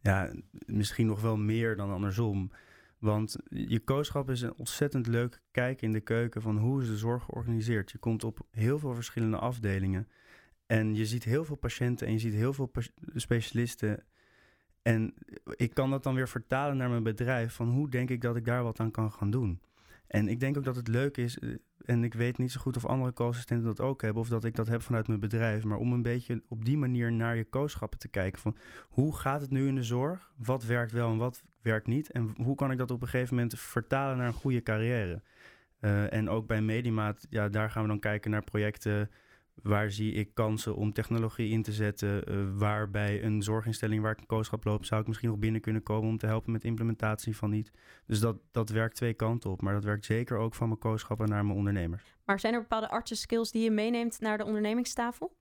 Ja, misschien nog wel meer dan andersom. Want je kooschap is een ontzettend leuk kijk in de keuken van hoe is de zorg georganiseerd. Je komt op heel veel verschillende afdelingen en je ziet heel veel patiënten en je ziet heel veel specialisten. En ik kan dat dan weer vertalen naar mijn bedrijf van hoe denk ik dat ik daar wat aan kan gaan doen. En ik denk ook dat het leuk is, eh, en ik weet niet zo goed of andere co-assistenten dat ook hebben, of dat ik dat heb vanuit mijn bedrijf, maar om een beetje op die manier naar je kooschappen te kijken van hoe gaat het nu in de zorg? Wat werkt wel en wat werkt niet? En hoe kan ik dat op een gegeven moment vertalen naar een goede carrière? Eh, en ook bij Medimaat, ja, daar gaan we dan kijken naar projecten. Waar zie ik kansen om technologie in te zetten? Eh, waarbij een zorginstelling waar ik een kooschap loop, zou ik misschien nog binnen kunnen komen om te helpen met implementatie van niet. Dus dat, dat werkt twee kanten op. Maar dat werkt zeker ook van mijn kooschappen naar mijn ondernemers. Maar zijn er bepaalde artsenskills die je meeneemt naar de ondernemingstafel?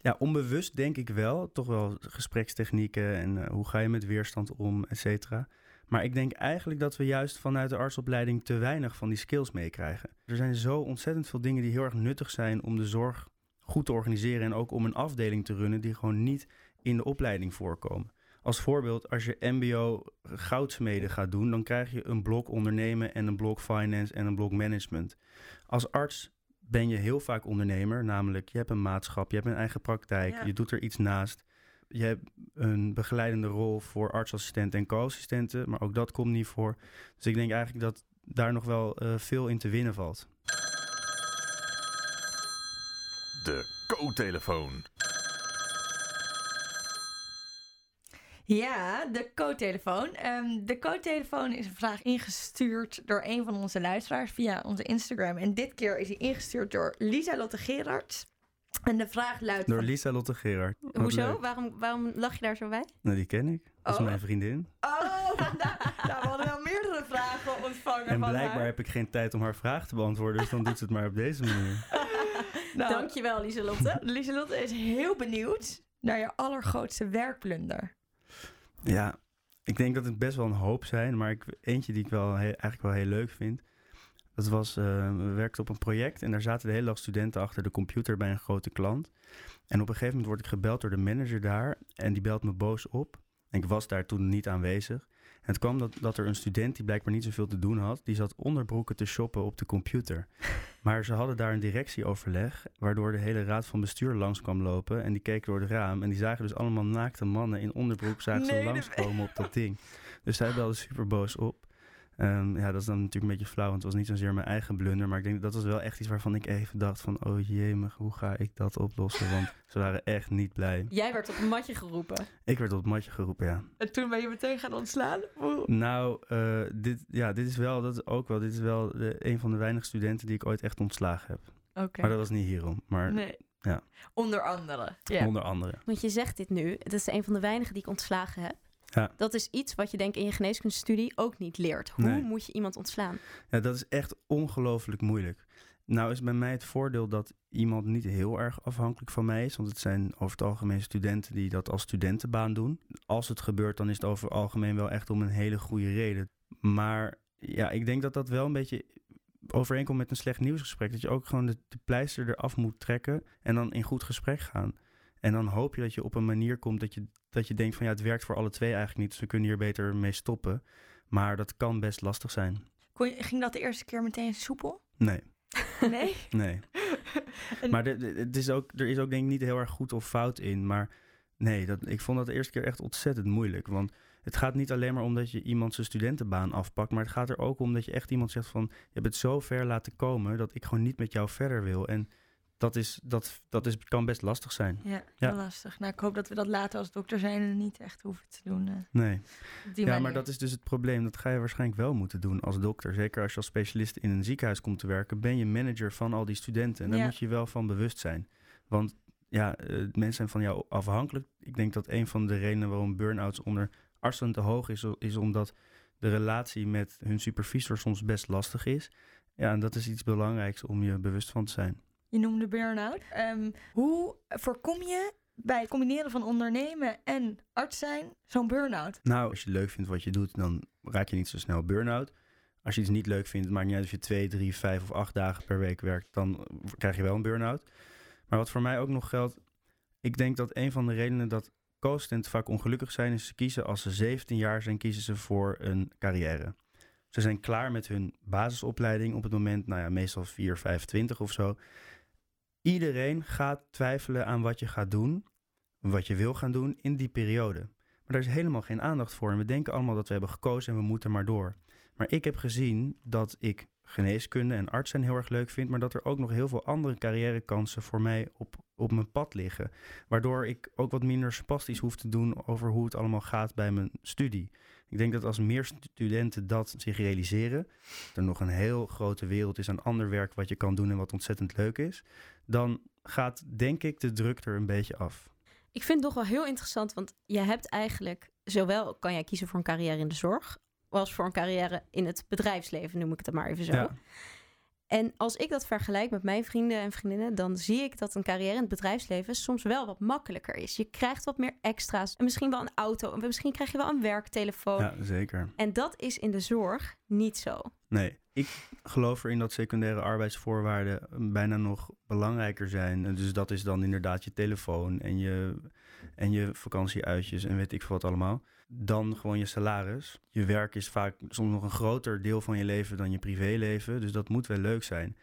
Ja, onbewust denk ik wel. Toch wel gesprekstechnieken en eh, hoe ga je met weerstand om, et cetera. Maar ik denk eigenlijk dat we juist vanuit de artsopleiding te weinig van die skills meekrijgen. Er zijn zo ontzettend veel dingen die heel erg nuttig zijn om de zorg goed te organiseren en ook om een afdeling te runnen die gewoon niet in de opleiding voorkomen. Als voorbeeld, als je MBO goudsmeden gaat doen, dan krijg je een blok ondernemen en een blok finance en een blok management. Als arts ben je heel vaak ondernemer, namelijk je hebt een maatschap, je hebt een eigen praktijk, Ja. je doet er iets naast. Je hebt een begeleidende rol voor artsassistenten en co-assistenten, maar ook dat komt niet voor. Dus ik denk eigenlijk dat daar nog wel eh, veel in te winnen valt. De co-telefoon. Ja, de co-telefoon. Ehm, de co-telefoon is een vraag ingestuurd door een van onze luisteraars via onze Instagram. En dit keer is hij ingestuurd door Lisa Lotte Gerards. En de vraag luidt... Door Lisa Lotte Gerard. Wat Hoezo? leuk. Waarom, waarom lach je daar zo bij? Nou, die ken ik. Dat is Oh. mijn vriendin. Oh, vandaar. Nou, we hadden wel meerdere vragen ontvangen En van blijkbaar haar. heb ik geen tijd om haar vraag te beantwoorden, dus dan doet ze het maar op deze manier. Nou, Dankjewel, Lieselotte. Lieselotte is heel benieuwd naar je allergrootste werkblunder. Ja, ik denk dat het best wel een hoop zijn, maar ik, eentje die ik wel he- eigenlijk wel heel leuk vind. Dat was, eh, we werkten op een project en daar zaten de hele dag studenten achter de computer bij een grote klant. En op een gegeven moment word ik gebeld door de manager daar en die belt me boos op. En ik was daar toen niet aanwezig. En het kwam dat, dat er een student die blijkbaar niet zoveel te doen had, die zat onderbroeken te shoppen op de computer. Maar ze hadden daar een directieoverleg, waardoor de hele raad van bestuur langs kwam lopen. En die keken door het raam en die zagen dus allemaal naakte mannen in onderbroek zagen Nee, ze langskomen op dat ding. Dus zij belde super boos op. Ehm, ja, dat is dan natuurlijk een beetje flauw, want het was niet zozeer mijn eigen blunder. Maar ik denk dat was wel echt iets waarvan ik even dacht van... oh jemig, hoe ga ik dat oplossen? Want ze waren echt niet blij. Jij werd op een matje geroepen. Ik werd op het matje geroepen, ja. En toen ben je meteen gaan ontslaan? Oeh. Nou, eh, dit, ja, dit is wel, dat is ook wel, dit is wel de, een van de weinige studenten die ik ooit echt ontslagen heb. Oké. Maar dat was niet hierom, maar Nee. ja. Onder andere. Ja. onder andere. Want je zegt dit nu, het is een van de weinigen die ik ontslagen heb. Ja. Dat is iets wat je denk ik in je geneeskundestudie ook niet leert. Hoe Nee. moet je iemand ontslaan? Ja, dat is echt ongelooflijk moeilijk. Nou is bij mij het voordeel dat iemand niet heel erg afhankelijk van mij is. Want het zijn over het algemeen studenten die dat als studentenbaan doen. Als het gebeurt, dan is het over het algemeen wel echt om een hele goede reden. Maar ja, ik denk dat dat wel een beetje overeenkomt met een slecht nieuwsgesprek. Dat je ook gewoon de, de pleister eraf moet trekken en dan in goed gesprek gaan. En dan hoop je dat je op een manier komt dat je, dat je denkt van ja, het werkt voor alle twee eigenlijk niet. Dus we kunnen hier beter mee stoppen. Maar dat kan best lastig zijn. Kon je- ging dat de eerste keer meteen soepel? Nee, Nee? nee. Maar de- de- het is ook, er is ook denk ik niet heel erg goed of fout in. Maar nee, dat, ik vond dat de eerste keer echt ontzettend moeilijk. Want het gaat niet alleen maar om dat je iemand zijn studentenbaan afpakt. Maar het gaat er ook om dat je echt iemand zegt van... je hebt het zo ver laten komen dat ik gewoon niet met jou verder wil. En dat, is, dat, dat is, kan best lastig zijn. Ja, Ja. heel lastig. Nou, ik hoop dat we dat later als dokter zijn en niet echt hoeven te doen. eh, Nee. Ja, manier. maar dat is dus het probleem. Dat ga je waarschijnlijk wel moeten doen als dokter. Zeker als je als specialist in een ziekenhuis komt te werken, ben je manager van al die studenten. En daar Ja. moet je je wel van bewust zijn. Want ja, eh, mensen zijn van jou afhankelijk. Ik denk dat een van de redenen waarom burn-outs onder artsen te hoog is, is omdat de relatie met hun supervisor soms best lastig is. Ja, en dat is iets belangrijks om je bewust van te zijn. Je noemde burn-out. Ehm, hoe voorkom je bij het combineren van ondernemen en arts zijn zo'n burn-out? Nou, als je leuk vindt wat je doet, dan raak je niet zo snel burn-out. Als je iets niet leuk vindt, maakt niet uit of je twee, drie, vijf of acht dagen per week werkt, dan krijg je wel een burn-out. Maar wat voor mij ook nog geldt, ik denk dat een van de redenen dat co-studenten vaak ongelukkig zijn, is ze kiezen als ze 17 jaar zijn, kiezen ze voor een carrière. Ze zijn klaar met hun basisopleiding op het moment, nou ja, meestal 4, 25 of zo. Iedereen gaat twijfelen aan wat je gaat doen, wat je wil gaan doen in die periode. Maar daar is helemaal geen aandacht voor. En we denken allemaal dat we hebben gekozen en we moeten maar door. Maar ik heb gezien dat ik geneeskunde en arts zijn heel erg leuk vind, maar dat er ook nog heel veel andere carrièrekansen voor mij op, op mijn pad liggen. Waardoor ik ook wat minder spastisch hoef te doen over hoe het allemaal gaat bij mijn studie. Ik denk dat als meer studenten dat zich realiseren, dat er nog een heel grote wereld is aan ander werk wat je kan doen en wat ontzettend leuk is, dan gaat denk ik de druk er een beetje af. Ik vind het toch wel heel interessant, want je hebt eigenlijk zowel kan jij kiezen voor een carrière in de zorg, als voor een carrière in het bedrijfsleven, noem ik het maar even zo. Ja. En als ik dat vergelijk met mijn vrienden en vriendinnen, dan zie ik dat een carrière in het bedrijfsleven soms wel wat makkelijker is. Je krijgt wat meer extra's, en misschien wel een auto, en misschien krijg je wel een werktelefoon. Ja, zeker. En dat is in de zorg niet zo. Nee, ik geloof erin dat secundaire arbeidsvoorwaarden bijna nog belangrijker zijn. Dus dat is dan inderdaad je telefoon en je, en je vakantieuitjes en weet ik veel wat allemaal. Dan gewoon je salaris. Je werk is vaak soms nog een groter deel van je leven dan je privéleven. Dus dat moet wel leuk zijn.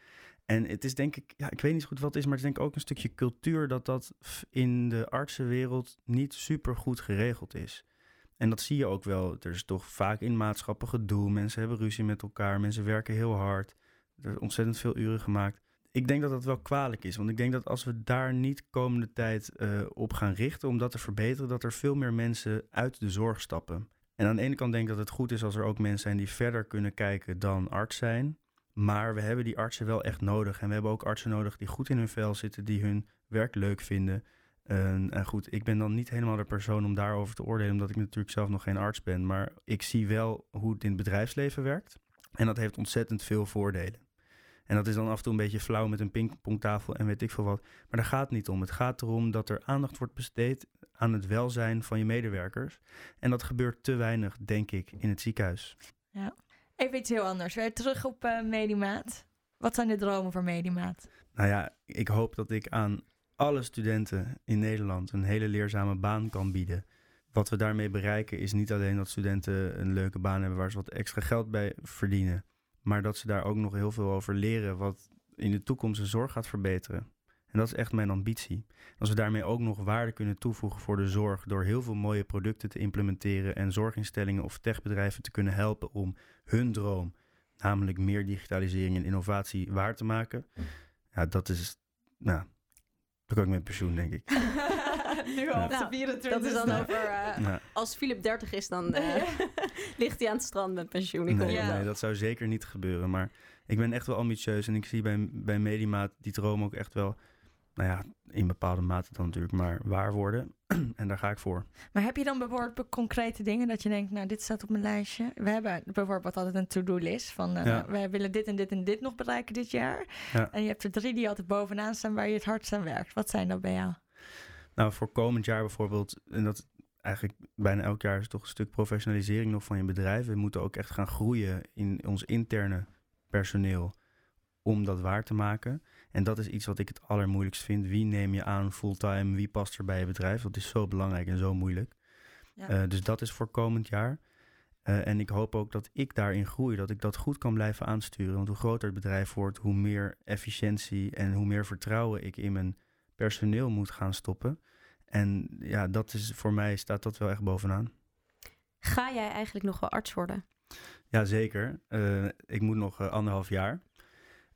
En het is denk ik, ja, ik weet niet goed wat het is, maar het is denk ik ook een stukje cultuur dat dat in de artsenwereld niet super goed geregeld is. En dat zie je ook wel. Er is toch vaak in maatschappen gedoe. Mensen hebben ruzie met elkaar. Mensen werken heel hard. Er is ontzettend veel uren gemaakt. Ik denk dat dat wel kwalijk is. Want ik denk dat als we daar niet komende tijd eh, op gaan richten om dat te verbeteren, dat er veel meer mensen uit de zorg stappen. En aan de ene kant denk ik dat het goed is als er ook mensen zijn die verder kunnen kijken dan arts zijn. Maar we hebben die artsen wel echt nodig. En we hebben ook artsen nodig die goed in hun vel zitten, die hun werk leuk vinden. En, en goed, ik ben dan niet helemaal de persoon om daarover te oordelen, omdat ik natuurlijk zelf nog geen arts ben. Maar ik zie wel hoe het in het bedrijfsleven werkt. En dat heeft ontzettend veel voordelen. En dat is dan af en toe een beetje flauw met een pingpongtafel en weet ik veel wat. Maar daar gaat het niet om. Het gaat erom dat er aandacht wordt besteed aan het welzijn van je medewerkers. En dat gebeurt te weinig, denk ik, in het ziekenhuis. Even iets heel anders. Weer terug op eh, Medimaat. Wat zijn de dromen voor Medimaat? Nou ja, ik hoop dat ik aan alle studenten in Nederland een hele leerzame baan kan bieden. Wat we daarmee bereiken is niet alleen dat studenten een leuke baan hebben waar ze wat extra geld bij verdienen, maar dat ze daar ook nog heel veel over leren wat in de toekomst de zorg gaat verbeteren. En dat is echt mijn ambitie. Als we daarmee ook nog waarde kunnen toevoegen voor de zorg door heel veel mooie producten te implementeren en zorginstellingen of techbedrijven te kunnen helpen om hun droom, namelijk meer digitalisering en innovatie, waar te maken. Ja, dat is, nou, dan kan ik met pensioen, denk ik. nu al op op Nou, de 24 Dat is dan over. eh, Ja. Als Philip 30 is, dan eh, ligt hij aan het strand met pensioen. Nee, Ja. dat zou zeker niet gebeuren. Maar ik ben echt wel ambitieus en ik zie bij, bij Medimaat die droom ook echt wel, nou ja, in bepaalde mate dan natuurlijk, maar waar worden. en daar ga ik voor. Maar heb je dan bijvoorbeeld concrete dingen dat je denkt, nou, dit staat op mijn lijstje. We hebben bijvoorbeeld altijd een to-do-list van, eh, Ja. we willen dit en dit en dit nog bereiken dit jaar. Ja. En je hebt er drie die altijd bovenaan staan waar je het hardst aan werkt. Wat zijn dat bij jou? Nou, voor komend jaar bijvoorbeeld, en dat eigenlijk bijna elk jaar is toch een stuk professionalisering nog van je bedrijf. We moeten ook echt gaan groeien in ons interne personeel om dat waar te maken. En dat is iets wat ik het allermoeilijkst vind. Wie neem je aan fulltime? Wie past er bij je bedrijf? Dat is zo belangrijk en zo moeilijk. Ja. Eh, dus dat is voor komend jaar. Eh, en ik hoop ook dat ik daarin groei, dat ik dat goed kan blijven aansturen. Want hoe groter het bedrijf wordt, hoe meer efficiëntie en hoe meer vertrouwen ik in mijn personeel moet gaan stoppen. En ja, dat is voor mij staat dat wel echt bovenaan. Ga jij eigenlijk nog wel arts worden? Jazeker. Eh ik moet nog eh, anderhalf jaar.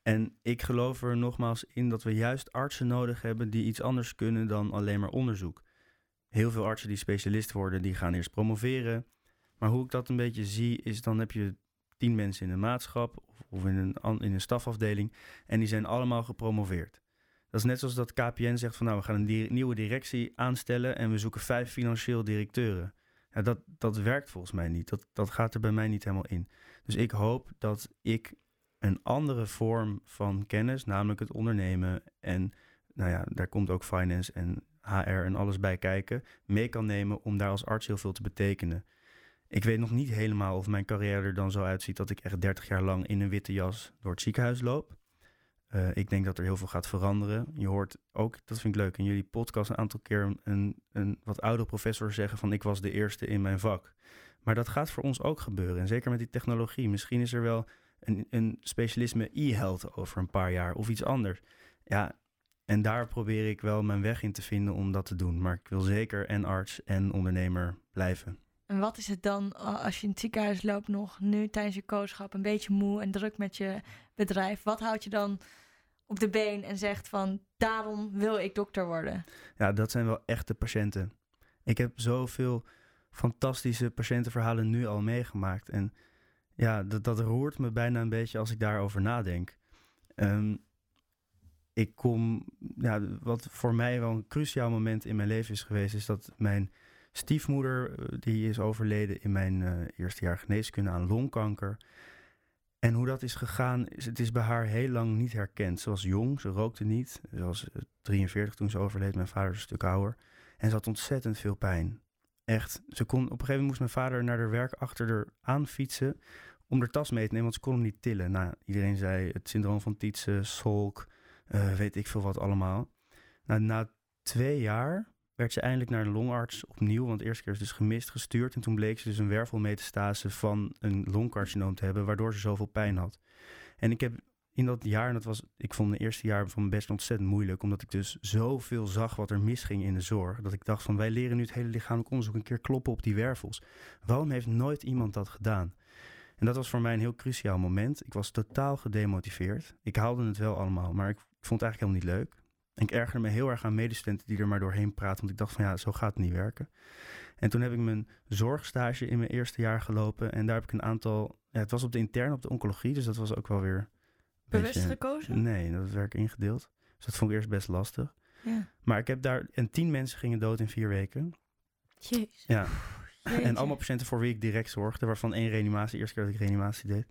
En ik geloof er nogmaals in dat we juist artsen nodig hebben die iets anders kunnen dan alleen maar onderzoek. Heel veel artsen die specialist worden, die gaan eerst promoveren. Maar hoe ik dat een beetje zie, is dan heb je tien mensen in een maatschap of, of in, een, in een stafafdeling en die zijn allemaal gepromoveerd. Dat is net zoals dat KPN zegt van nou, we gaan een nieuwe directie aanstellen en we zoeken vijf financieel directeuren. Ja, dat, dat werkt volgens mij niet. Dat, dat gaat er bij mij niet helemaal in. Dus ik hoop dat ik een andere vorm van kennis, namelijk het ondernemen en nou ja, daar komt ook finance en HR en alles bij kijken, mee kan nemen om daar als arts heel veel te betekenen. Ik weet nog niet helemaal of mijn carrière er dan zo uitziet dat ik echt 30 jaar lang in een witte jas door het ziekenhuis loop. Eh, ik denk dat er heel veel gaat veranderen. Je hoort ook, dat vind ik leuk, in jullie podcast een aantal keer een, een, wat oudere professor zeggen van ik was de eerste in mijn vak. Maar dat gaat voor ons ook gebeuren. En zeker met die technologie. Misschien is er wel een, een specialisme e-health over een paar jaar of iets anders. Ja, en daar probeer ik wel mijn weg in te vinden om dat te doen. Maar ik wil zeker en arts en ondernemer blijven. En wat is het dan als je in het ziekenhuis loopt nog nu tijdens je kooschap een beetje moe en druk met je bedrijf? Wat houdt je dan op de been en zegt van daarom wil ik dokter worden? Ja, dat zijn wel echte patiënten. Ik heb zoveel fantastische patiëntenverhalen nu al meegemaakt. En ja, dat, dat roert me bijna een beetje als ik daarover nadenk. Ehm, ik kom, ja, wat voor mij wel een cruciaal moment in mijn leven is geweest, is dat mijn stiefmoeder, eh, die is overleden in mijn eh, eerste jaar geneeskunde aan longkanker. En hoe dat is gegaan, is, het is bij haar heel lang niet herkend. Ze was jong, ze rookte niet. Ze was eh, 43 toen ze overleed, mijn vader is een stuk ouder. En ze had ontzettend veel pijn. Echt, ze kon, op een gegeven moment moest mijn vader naar haar werk achter haar aan fietsen om haar tas mee te nemen, want ze kon hem niet tillen. Nou, iedereen zei het syndroom van Tietze, solk, eh, weet ik veel wat allemaal. Nou, na twee jaar werd ze eindelijk naar een longarts opnieuw, want de eerste keer is dus gemist, gestuurd. En toen bleek ze dus een wervelmetastase van een longcarcinoom te hebben, waardoor ze zoveel pijn had. En ik heb in dat jaar, en dat was, ik vond het eerste jaar van best ontzettend moeilijk, omdat ik dus zoveel zag wat er misging in de zorg, dat ik dacht van wij leren nu het hele lichamelijk onderzoek een keer kloppen op die wervels. Waarom heeft nooit iemand dat gedaan? En dat was voor mij een heel cruciaal moment. Ik was totaal gedemotiveerd. Ik haalde het wel allemaal, maar ik vond het eigenlijk helemaal niet leuk. Ik ergerde me heel erg aan medestudenten die er maar doorheen praten, want ik dacht van ja, zo gaat het niet werken. En toen heb ik mijn zorgstage in mijn eerste jaar gelopen en daar heb ik een aantal, ja, het was op de interne op de oncologie, dus dat was ook wel weer Bewust beetje- gekozen? Nee, dat werd ingedeeld. Dus dat vond ik eerst best lastig. Ja. Maar ik heb daar, en tien mensen gingen dood in vier weken. Jezus. Ja, en allemaal patiënten voor wie ik direct zorgde, waarvan één reanimatie, de eerste keer dat ik reanimatie deed.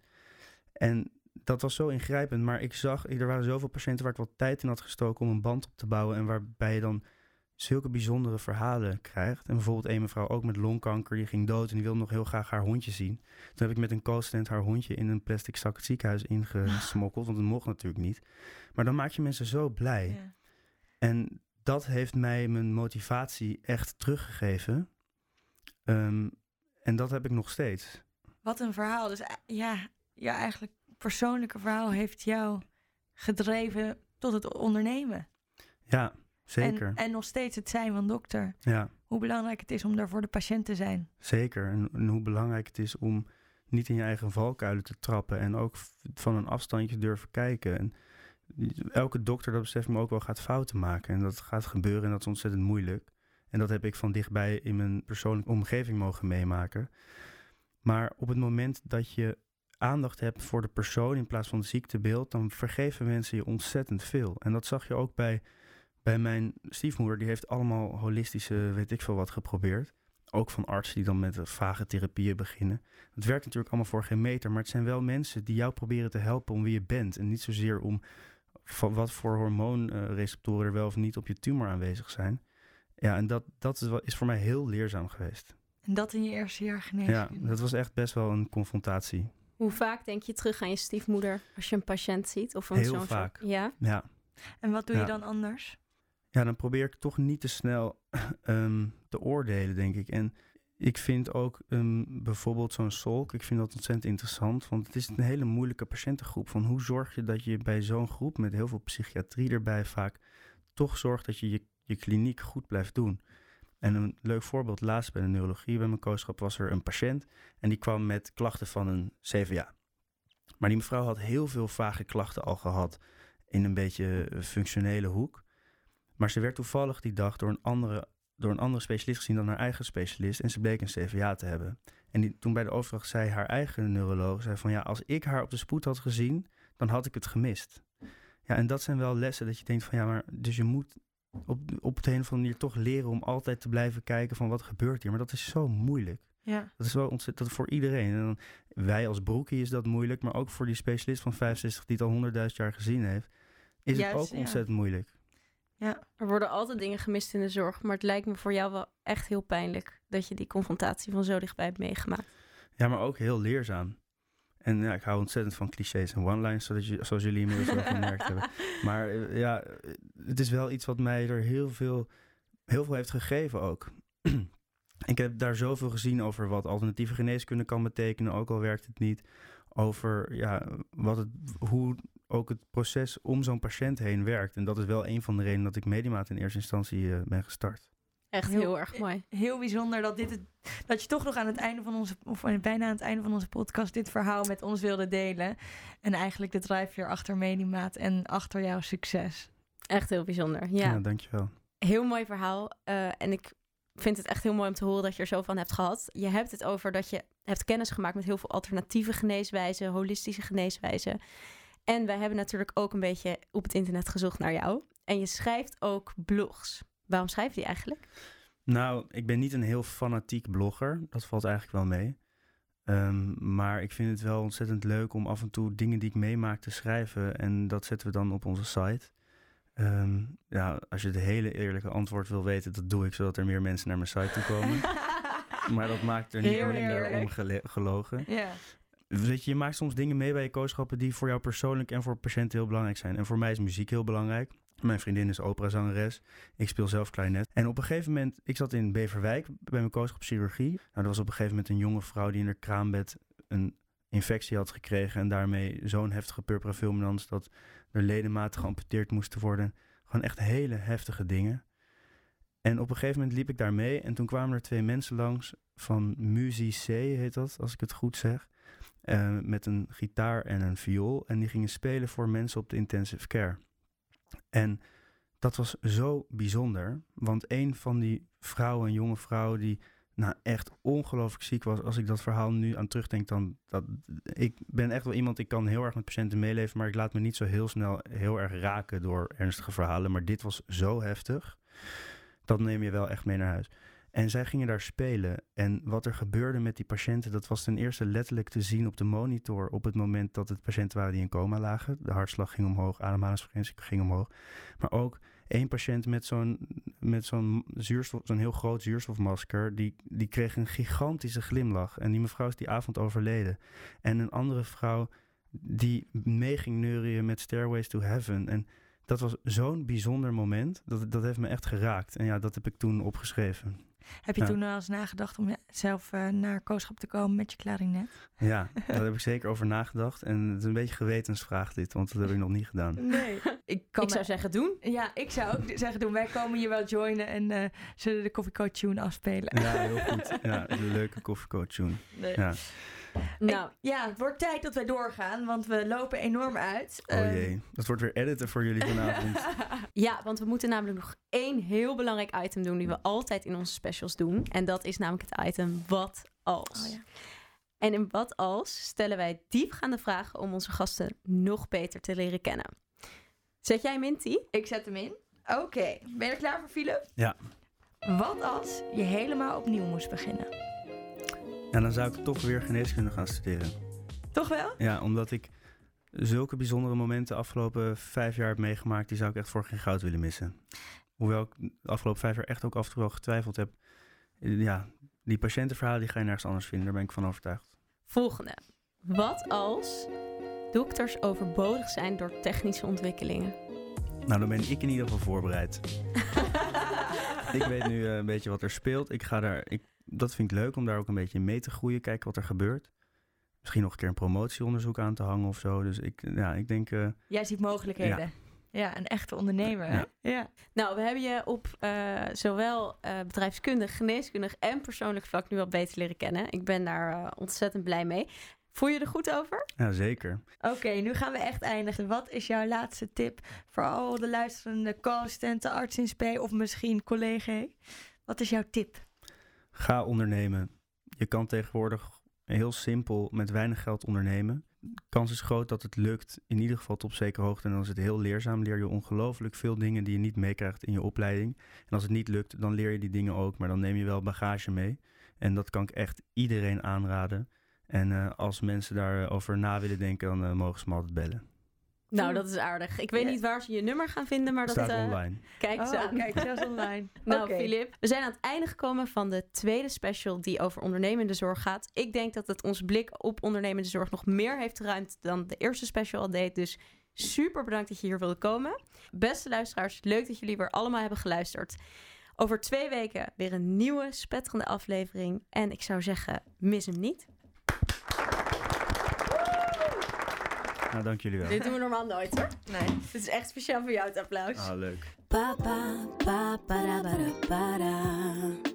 En dat was zo ingrijpend, maar ik zag, er waren zoveel patiënten waar ik wat tijd in had gestoken om een band op te bouwen en waarbij je dan zulke bijzondere verhalen krijgt. En bijvoorbeeld een mevrouw ook met longkanker, die ging dood en die wilde nog heel graag haar hondje zien. Toen heb ik met een co-student haar hondje in een plastic zak het ziekenhuis ingesmokkeld, want dat mocht natuurlijk niet. Maar dan maak je mensen zo blij. Ja. En dat heeft mij mijn motivatie echt teruggegeven. Ehm, en dat heb ik nog steeds. Wat een verhaal. Dus eh, ja, je eigenlijk persoonlijke verhaal heeft jou gedreven tot het ondernemen. Ja, zeker. En, en nog steeds het zijn van dokter. Ja, Hoe belangrijk het is om daar voor de patiënt te zijn. zeker. En, en hoe belangrijk het is om niet in je eigen valkuilen te trappen. En ook van een afstandje durven kijken. En elke dokter, dat beseft me ook wel, gaat fouten maken. En dat gaat gebeuren en dat is ontzettend moeilijk. En dat heb ik van dichtbij in mijn persoonlijke omgeving mogen meemaken. Maar op het moment dat je aandacht hebt voor de persoon in plaats van het ziektebeeld, dan vergeven mensen je ontzettend veel. En dat zag je ook bij, bij mijn stiefmoeder. Die heeft allemaal holistische, weet ik veel wat, geprobeerd. Ook van artsen die dan met eh, vage therapieën beginnen. Het werkt natuurlijk allemaal voor geen meter, maar het zijn wel mensen die jou proberen te helpen om wie je bent. En niet zozeer om van wat voor hormoonreceptoren er wel of niet op je tumor aanwezig zijn. Ja, en dat, dat is, voor mij heel leerzaam geweest. En dat in je eerste jaar Ja, geneeskunde. dat was echt best wel een confrontatie. Hoe vaak denk je terug aan je stiefmoeder als je een patiënt ziet? Of een Heel zo'n vaak. Ja. Ja. En wat doe je dan anders? ja, dan probeer ik toch niet te snel ehm, te oordelen, denk ik. En ik vind ook ehm, bijvoorbeeld zo'n solk, ik vind dat ontzettend interessant. Want het is een hele moeilijke patiëntengroep. Van hoe zorg je dat je bij zo'n groep met heel veel psychiatrie erbij vaak toch zorgt dat je je, je kliniek goed blijft doen. En een leuk voorbeeld, laatst bij de neurologie bij mijn kooschap was er een patiënt en die kwam met klachten van een CVA. Maar die mevrouw had heel veel vage klachten al gehad in een beetje functionele hoek. Maar ze werd toevallig die dag door een andere, door een andere specialist gezien dan haar eigen specialist. En ze bleek een CVA te hebben. En die, toen bij de overdracht zei haar eigen neuroloog zei van ja, als ik haar op de spoed had gezien, dan had ik het gemist. Ja, en dat zijn wel lessen dat je denkt van ja, maar dus je moet op, op de een of andere manier toch leren om altijd te blijven kijken van wat gebeurt hier. Maar dat is zo moeilijk. Ja. Dat is wel ontzettend voor iedereen. En dan, wij als broekie is dat moeilijk, maar ook voor die specialist van 65 die het al 100.000 jaar gezien heeft, is Juist, het ook ja. ontzettend moeilijk. Ja. Er worden altijd dingen gemist in de zorg, maar het lijkt me voor jou wel echt heel pijnlijk dat je die confrontatie van zo dichtbij hebt meegemaakt. Ja, maar ook heel leerzaam. En ja, ik hou ontzettend van clichés en one-lines, zodat je, zoals jullie inmiddels wel gemerkt hebben. Maar eh, ja, het is wel iets wat mij er heel veel, heel veel heeft gegeven ook. ik heb daar zoveel gezien over wat alternatieve geneeskunde kan betekenen, ook al werkt het niet. Over ja, wat het, hoe ook het proces om zo'n patiënt heen werkt. En dat is wel een van de redenen dat ik Medimaat in eerste instantie eh, ben gestart. Echt Heel- heel, erg mooi. Heel bijzonder dat, dit het, dat je toch nog aan het einde van onze, of bijna aan het einde van onze podcast, dit verhaal met ons wilde delen. En eigenlijk de drijfveer achter Medimaat en achter jouw succes. Echt heel bijzonder. Ja, Ja, dankjewel. heel mooi verhaal. Eh, en ik vind het echt heel mooi om te horen dat je er zo van hebt gehad. Je hebt het over dat je hebt kennis gemaakt met heel veel alternatieve geneeswijzen, holistische geneeswijzen. En wij hebben natuurlijk ook een beetje op het internet gezocht naar jou. En je schrijft ook blogs. Waarom schrijf je die eigenlijk? Nou, ik ben niet een heel fanatiek blogger. Dat valt eigenlijk wel mee. Ehm, maar ik vind het wel ontzettend leuk om af en toe dingen die ik meemaak te schrijven. En dat zetten we dan op onze site. Ehm, ja, als je het hele eerlijke antwoord wil weten, dat doe ik zodat er meer mensen naar mijn site toe komen. maar dat maakt er niet minder om gelogen. Weet je, je maakt soms dingen mee bij je kooschappen die voor jou persoonlijk en voor patiënten heel belangrijk zijn. En voor mij is muziek heel belangrijk. Mijn vriendin is operazangeres. Ik speel zelf klarinet. En op een gegeven moment, ik zat in Beverwijk bij mijn kooschap chirurgie. Nou, er was op een gegeven moment een jonge vrouw die in haar kraambed een infectie had gekregen. En daarmee zo'n heftige purpura fulminans dat er ledematen geamputeerd moesten worden. Gewoon echt hele heftige dingen. En op een gegeven moment liep ik daar mee. En toen kwamen er twee mensen langs van Music heet dat, als ik het goed zeg. Eh, met een gitaar en een viool. En die gingen spelen voor mensen op de intensive care. En dat was zo bijzonder. Want een van die vrouwen, een jonge vrouw, die nou echt ongelooflijk ziek was. Als ik dat verhaal nu aan terugdenk, dan. Dat, ik ben echt wel iemand, ik kan heel erg met patiënten meeleven. Maar ik laat me niet zo heel snel heel erg raken door ernstige verhalen. Maar dit was zo heftig. Dat neem je wel echt mee naar huis. En zij gingen daar spelen. En wat er gebeurde met die patiënten, dat was ten eerste letterlijk te zien op de monitor op het moment dat het patiënten waren die in coma lagen. De hartslag ging omhoog, ademhalingsfrequentie ging omhoog. Maar ook één patiënt met zo'n, met zo'n zuurstof, zo'n heel groot zuurstofmasker, die, die kreeg een gigantische glimlach. En die mevrouw is die avond overleden. En een andere vrouw die mee ging neurien met Stairways to Heaven. En dat was zo'n bijzonder moment. Dat, dat heeft me echt geraakt. En ja, dat heb ik toen opgeschreven. Heb je Ja. toen wel eens nagedacht om zelf eh, naar kooschap te komen met je klarinet? Ja, daar heb ik zeker over nagedacht. En het is een beetje gewetensvraag dit, want dat heb ik nog niet gedaan. Nee. ik kan ik zou zeggen doen. Ja, ik zou ook zeggen doen. Wij komen je wel joinen en eh, zullen de Coffee Code tune afspelen. Ja, heel goed. Ja, een leuke koffiecoach tune. Nee. Ja. Nou, Ik- ja, het wordt tijd dat wij doorgaan, want we lopen enorm uit. Oh Ehm, jee, dat wordt weer editen voor jullie vanavond. ja, want we moeten namelijk nog één heel belangrijk item doen die we altijd in onze specials doen. En dat is namelijk het item wat als. Oh ja. En in wat als stellen wij diepgaande vragen om onze gasten nog beter te leren kennen. Zet jij Minty? Ik zet hem in. Oké, ben je er klaar voor, Philip? Ja. Wat als je helemaal opnieuw moest beginnen? En dan zou ik toch weer geneeskunde gaan studeren. Toch wel? Ja, omdat ik zulke bijzondere momenten de afgelopen vijf jaar heb meegemaakt, die zou ik echt voor geen goud willen missen. Hoewel ik de afgelopen vijf jaar echt ook af en toe wel getwijfeld heb. Ja, die patiëntenverhalen die ga je nergens anders vinden, daar ben ik van overtuigd. Volgende. Wat als dokters overbodig zijn door technische ontwikkelingen? Nou, dan ben ik in ieder geval voorbereid. ik weet nu eh, een beetje wat er speelt. Ik ga daar, ik, dat vind ik leuk om daar ook een beetje in mee te groeien, kijken wat er gebeurt. Misschien nog een keer een promotieonderzoek aan te hangen of zo. Dus ik, ja, ik denk, eh, Jij ziet mogelijkheden. Ja, een echte ondernemer. Ja. ja. Nou, we hebben je op eh, zowel eh, bedrijfskundig, geneeskundig en persoonlijk vlak nu al beter leren kennen. Ik ben daar eh, ontzettend blij mee. Voel je er goed over? Ja, zeker. Oké, nu gaan we echt eindigen. Wat is jouw laatste tip voor al de luisterende co-assistenten, arts in spe of misschien collega? Wat is jouw tip? Ga ondernemen. Je kan tegenwoordig heel simpel met weinig geld ondernemen. De kans is groot dat het lukt, in ieder geval tot op zekere hoogte. En dan is het heel leerzaam. Leer je ongelooflijk veel dingen die je niet meekrijgt in je opleiding. En als het niet lukt, dan leer je die dingen ook. Maar dan neem je wel bagage mee. En dat kan ik echt iedereen aanraden. En uh, als mensen daarover na willen denken, dan uh, mogen ze me altijd bellen. Nou, dat is aardig. Ik weet niet waar ze je nummer gaan vinden, maar dat... Staat eh, online. Kijk Oh, aan. kijk, zelfs online. Nou. Filip, we zijn aan het einde gekomen van de tweede special die over ondernemende zorg gaat. Ik denk dat het ons blik op ondernemende zorg nog meer heeft geruimd dan de eerste special al deed. Dus super bedankt dat je hier wilde komen. Beste luisteraars, leuk dat jullie weer allemaal hebben geluisterd. Over twee weken weer een nieuwe spetterende aflevering. En ik zou zeggen, mis hem niet. Nou, dank jullie wel. Dit doen we normaal nooit hoor. Nee. Dit is echt speciaal voor jou het applaus. Ah, leuk. Pa pa pa para para para.